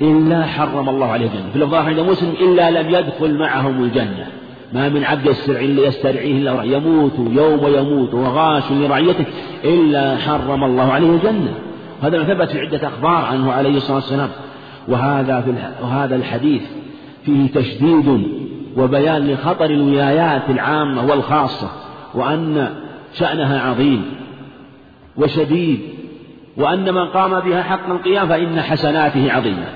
إلا حرم الله عليه الجنة. في الظاهر عند مسلم إلا لم يدخل معهم الجنة. ما من عبد يسترعيه إلا يموت يوم يموت وغاش لرعيته إلا حرم الله عليه الجنة. هذا ما ثبت في عدة أخبار عنه عليه الصلاة والسلام. وهذا في وهذا الحديث فيه تشديد وبيان لخطر الولايات العامة والخاصة وأن شأنها عظيم وشديد وأن من قام بها حق القيام فإن حسناته عظيمة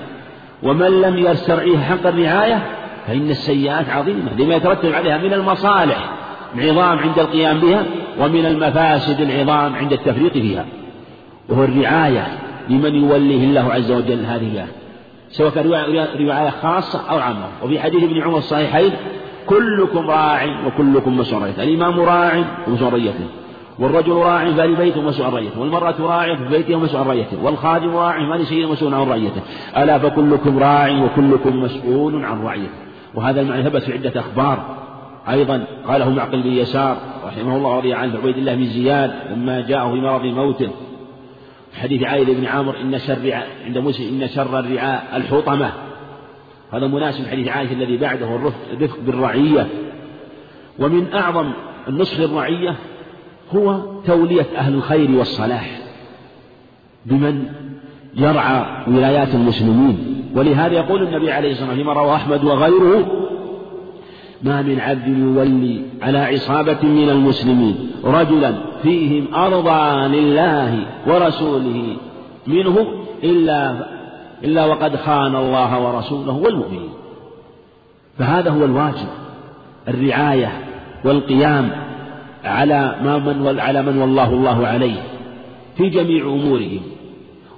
ومن لم يسترعيها حق الرعاية فإن السيئات عظيمة لما يترتب عليها من المصالح العظام عند القيام بها ومن المفاسد العظام عند التفريط فيها وهو الرعاية لمن يوليه الله عز وجل هذه سواء كان رعاية خاصة أو عامة. وفي حديث ابن عمر الصحيحين كلكم راع وكلكم مسؤول رعيته الإمام راع ومسؤول رعيته والرجل راع فلبيته بيته مسؤول عن رعيته والمرأة راع في بيته مسؤول عن رعيته والخادم راع فلشيء شيء مسؤول عن رعيته ألا فكلكم راع وكلكم مسؤول عن رعيته. وهذا المعنى ثبت في عدة أخبار. أيضا قاله معقل بن يسار رحمه الله رضي عنه عبيد الله بن زياد لما جاءه في مرض موته حديث عائل بن عامر إن شر عند مسلم إن شر الرعاء الحطمة. هذا مناسب حديث عائشة الذي بعده الرفق بالرعية. ومن أعظم النصح للرعية هو تولية أهل الخير والصلاح بمن يرعى ولايات المسلمين. ولهذا يقول النبي عليه الصلاة والسلام فيما رواه أحمد وغيره ما من عبد يولي على عصابة من المسلمين. رجلا فيهم أرضى لله ورسوله منه إلا إلا وقد خان الله ورسوله والمؤمنين. فهذا هو الواجب الرعاية والقيام على ما من على من والله الله عليه في جميع أمورهم.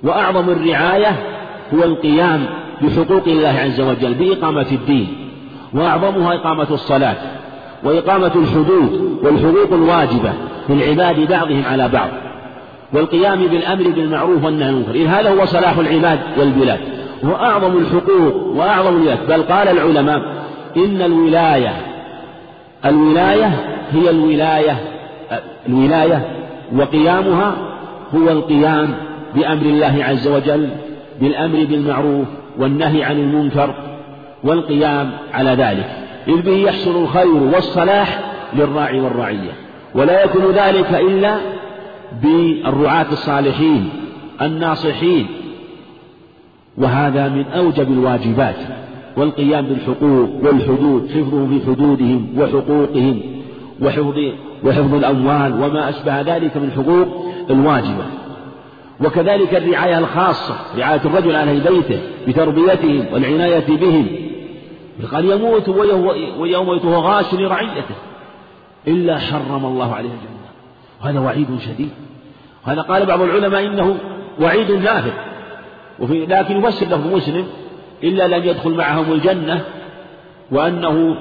وأعظم الرعاية هو القيام بحقوق الله عز وجل بإقامة الدين. وأعظمها إقامة الصلاة وإقامة الحدود والحقوق الواجبة. للعباد بعضهم على بعض. والقيام بالأمر بالمعروف والنهي عن المنكر. هذا هو صلاح العباد والبلاد. وأعظم الحقوق وأعظم الولايات. بل قال العلماء إن الولاية الولاية هي الولاية الولاية وقيامها هو القيام بأمر الله عز وجل بالأمر بالمعروف والنهي عن المنكر والقيام على ذلك. إذ به يحصل الخير والصلاح للراعي والرعية. ولا يكون ذلك إلا بالرعاة الصالحين الناصحين. وهذا من أوجب الواجبات والقيام بالحقوق والحدود حفظهم في حدودهم وحقوقهم وحفظ وحفظ الأموال وما أشبه ذلك من حقوق الواجبة. وكذلك الرعاية الخاصة رعاية الرجل على بيته بتربيتهم والعناية بهم. قال يموت ويوم وهو غاش لرعيته. إلا حرم الله عليه الجنة. وهذا وعيد شديد. هذا قال بعض العلماء إنه وعيد نافذ وفي لكن يفسر له مسلم إلا لم يدخل معهم الجنة وأنه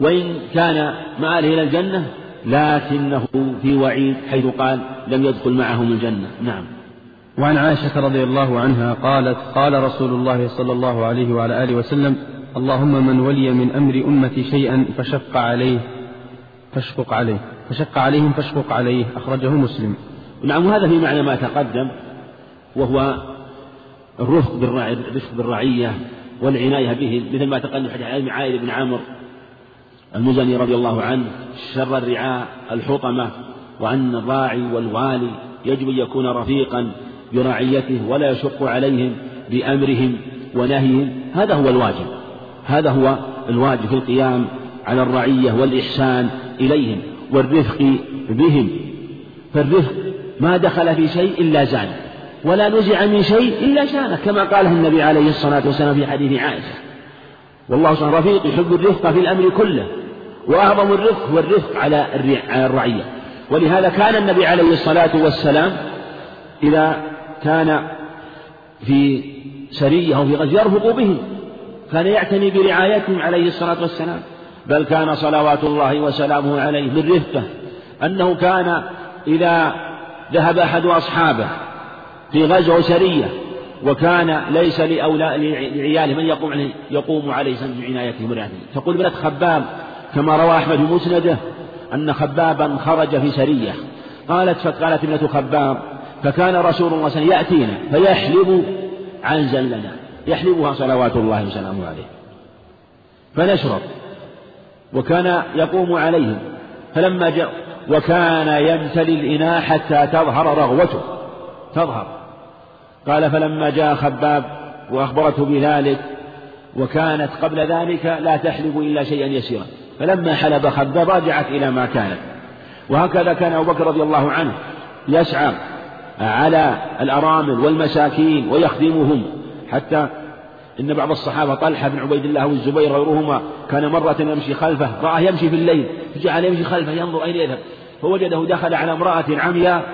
وإن كان مآله إلى الجنة لكنه في وعيد حيث قال لم يدخل معهم الجنة. نعم. وعن عائشة رضي الله عنها قالت قال رسول الله صلى الله عليه وعلى آله وسلم اللهم من ولي من أمر أمتي شيئا فشق عليه. فاشفق عليه. فشق عليهم فاشفق عليه. أخرجه مسلم. نعم وهذا في معنى ما تقدم وهو الرفق بالرفق بالرعية والعناية بهم مثل ما تقدم حديث عائد بن عامر المزني رضي الله عنه شر الرعاء الحطمة وأن الراعي والوالي يجب أن يكون رفيقا برعيته ولا يشق عليهم بأمرهم ونهيهم. هذا هو الواجب. هذا هو الواجب في القيام على الرعية والإحسان. إليهم والرفق بهم فالرفق ما دخل في شيء إلا زان ولا نزع من شيء إلا شانه كما قاله النبي عليه الصلاة والسلام في حديث عائشة. والله سبحانه رفيق يحب الرفق في الأمر كله وأعظم الرفق هو الرفق على الرعية. ولهذا كان النبي عليه الصلاة والسلام إذا كان في سرية أو في غزو يرفق بهم كان يعتني برعايتهم عليه الصلاة والسلام. بل كان صلوات الله وسلامه عليه من رفقه أنه كان إذا ذهب أحد أصحابه في غزو سرية وكان ليس لأولاء لعياله من يقوم عليه يقوم عليه سنج عنايته ورعايته تقول ابنة خباب كما روى أحمد في مسنده أن خبابا خرج في سرية. قالت فقالت ابنة خباب فكان رسول الله صلى الله عليه وسلم يأتينا فيحلب عنزا لنا. يحلبها صلوات الله وسلامه عليه. فنشرب. وكان يقوم عليهم. فلما جاء وكان يمتلي الإناء حتى تظهر رغوته. تظهر. قال فلما جاء خباب وأخبرته بذلك وكانت قبل ذلك لا تحلب إلا شيئا يسيرا. فلما حلب خباب رجعت إلى ما كانت. وهكذا كان أبو بكر رضي الله عنه يسعى على الأرامل والمساكين ويخدمهم حتى إن بعض الصحابة طلحة بن عبيد الله والزبير غيرهما كان مرة يمشي خلفه رآه يمشي في الليل فجعل يمشي خلفه ينظر أين يذهب فوجده دخل على امرأة عمياء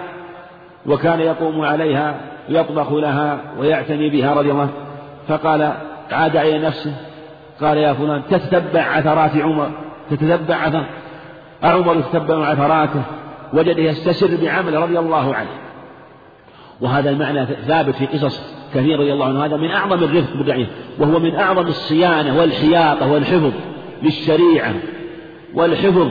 وكان يقوم عليها يطبخ لها ويعتني بها رضي الله فقال عاد إلى نفسه قال يا فلان تتتبع عثرات عمر تتتبع عثر أعمر يتتبع عثراته وجده يستسر بعمل رضي الله عنه. وهذا المعنى ثابت في قصص كثير رضي الله عنه. هذا من أعظم الرفق بالرعية وهو من أعظم الصيانة والحياطة والحفظ للشريعة والحفظ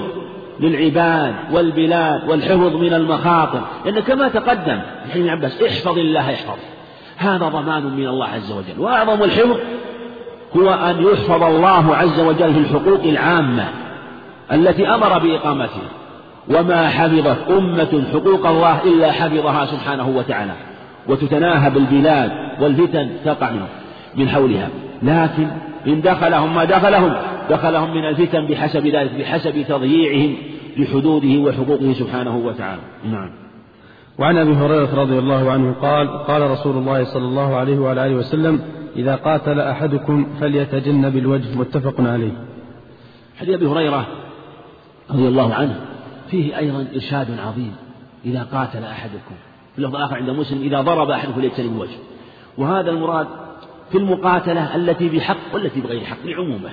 للعباد والبلاد والحفظ من المخاطر. لأن كما تقدم حين عباس احفظ الله يحفظ هذا ضمان من الله عز وجل. وأعظم الحفظ هو أن يحفظ الله عز وجل في الحقوق العامة التي أمر بإقامتها وما حفظت أمة حقوق الله إلا حفظها سبحانه وتعالى. وتتناهب البلاد والفتن تقع من حولها. لكن إن دخلهم ما دخلهم دخلهم من الفتن بحسب ذلك بحسب تضييعهم لحدوده وحقوقه سبحانه وتعالى. نعم. وعن أبي هريرة رضي الله عنه قال قال رسول الله صلى الله عليه وعلى آله وسلم إذا قاتل أحدكم فليتجنب الوجه. متفق عليه. حديث أبي هريرة رضي الله عنه فيه أيضا إرشاد عظيم. إذا قاتل أحدكم في اللفظ الآخر عند مسلم إذا ضرب أحدكم فليجتنب الوجه وهذا المراد في المقاتلة التي بحق والتي بغير حق لعمومه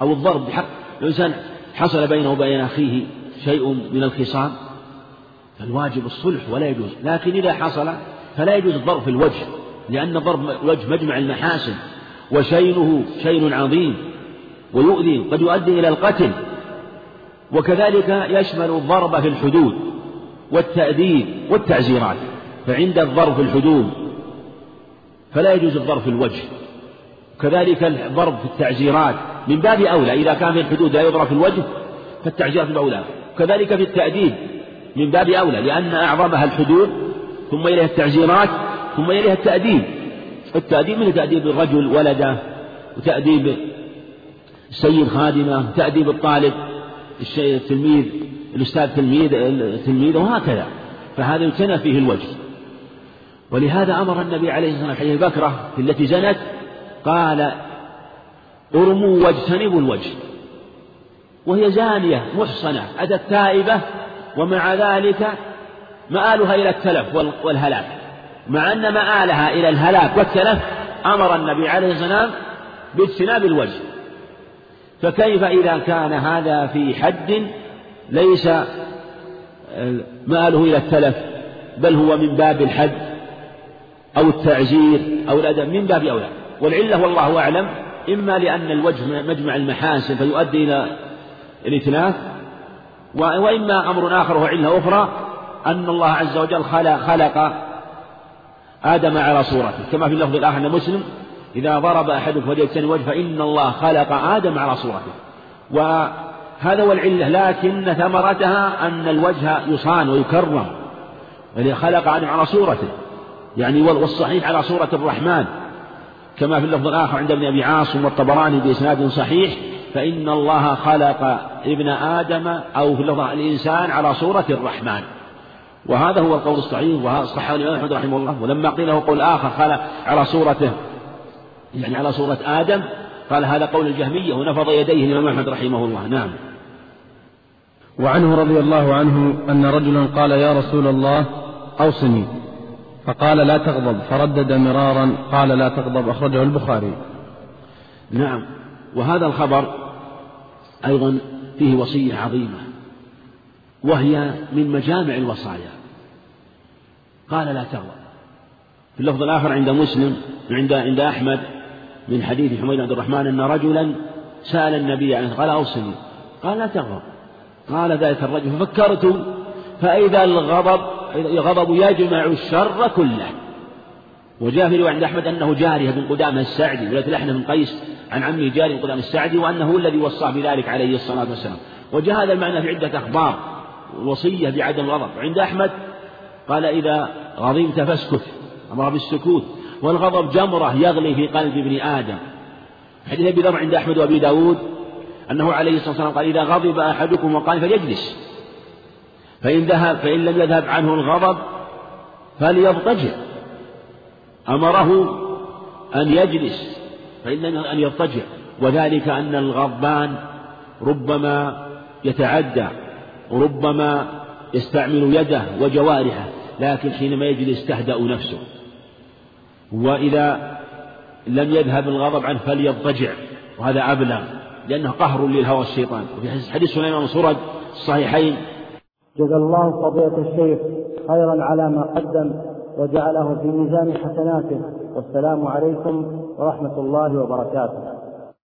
أو الضرب بحق. الانسان حصل بينه وبين أخيه شيء من الخصام فالواجب الصلح ولا يجوز. لكن إذا حصل فلا يجوز الضرب في الوجه لأن ضرب الوجه مجمع المحاسن وشينه شين عظيم ويؤذي قد يؤدي إلى القتل. وكذلك يشمل الضرب في الحدود والتأديب والتعزيرات. فعند الضرب الحدود فلا يجوز الضرب في الوجه. كذلك الضرب في التعزيرات من باب أولى إذا كان في الحدود لا يضرب في الوجه فالتعزيرات أولى. كذلك في التأديب من باب أولى لأن أعظمها الحدود ثم إليها التعزيرات ثم إليها التأديب. التأديب من تأديب الرجل ولده وتأديب السيد خادمه تأديب الطالب التلميذ الأستاذ تلميذ تلميذ وهكذا. فهذا يجتنى فيه الوجه. ولهذا أمر النبي عليه الصلاة والسلام حديث بكرة التي زنت قال ارموا واجتنبوا الوجه. وهي زانية محصنة أتت تائبة ومع ذلك مآلها إلى التلف والهلاك. مع أن مآلها إلى الهلاك والتلف أمر النبي عليه الصلاة والسلام باجتناب الوجه. فكيف إذا كان هذا في حد ليس مآله إلى التلف؟ بل هو من باب الحد. أو التعزير أو الأدب من باب أولى. والعلة والله أعلم إما لأن الوجه مجمع المحاسن فيؤدي إلى الإتلاف وإما أمر آخر وعلة أخرى أن الله عز وجل خلق, خلق آدم على صورته. كما في اللفظ الآخر أن مسلم إذا ضرب أحدكم فليجتنب وجه فإن الله خلق آدم على صورته. وهذا هو العلة لكن ثمرتها أن الوجه يصان ويكرم يعني خلق آدم على صورته. يعني والصحيح على صورة الرحمن. كما في اللفظ الآخر عند ابن أبي عاصم والطبراني بإسناد صحيح فإن الله خلق ابن آدم أو في اللفظ الإنسان على صورة الرحمن. وهذا هو القول الصحيح صححه الإمام أحمد رحمه الله. ولما قيل له قول آخر خلق على صورته يعني على صورة آدم قال هذا قول الجهمية ونفض يديه الإمام أحمد رحمه الله. نعم. وعنه رضي الله عنه أن رجلا قال يا رسول الله أوصني. فقال لا تغضب فردد مرارا قال لا تغضب أخرجه البخاري. نعم وهذا الخبر أيضا فيه وصية عظيمة وهي من مجامع الوصايا. قال لا تغضب. في اللفظ الآخر عند مسلم عند عند أحمد من حديث حميد عبد الرحمن أن رجلا سأل النبي عنه قال أوصني. قال لا تغضب. قال ذلك الرجل ففكرت فإذا الغضب الغضب يجمع الشر كله. وجاء في رواية عند أحمد أنه جارية بن قدامة السعدي ولد لحنة بن قيس عن عمه جاري بن قدامة السعدي وأنه الذي وصاه بذلك عليه الصلاة والسلام. وجاء هذا المعنى في عدة أخبار وصية بعدم الغضب. عند أحمد قال إذا غضبت فاسكت أمر بالسكوت. والغضب جمرة يغلي في قلب ابن آدم. حديث أبي ذر عند أحمد وأبي داود أنه عليه الصلاة والسلام قال إذا غضب أحدكم وقال فليجلس. فإن ذهب فإن لم يذهب عنه الغضب فليضطجع. أمره أن يجلس فإن أن يضطجع. وذلك أن الغضبان ربما يتعدى وربما يستعمل يده وجوارحه لكن حينما يجلس تهدأ نفسه. وإذا لم يذهب الغضب عنه فليضطجع. وهذا أبلغ لأنه قهر للهوى الشيطان. وفي حديث سليمان سرد الصحيحين جزا الله فضيلة الشيخ خيرا على ما قدم وجعله في ميزان حسناته. والسلام عليكم ورحمة الله وبركاته.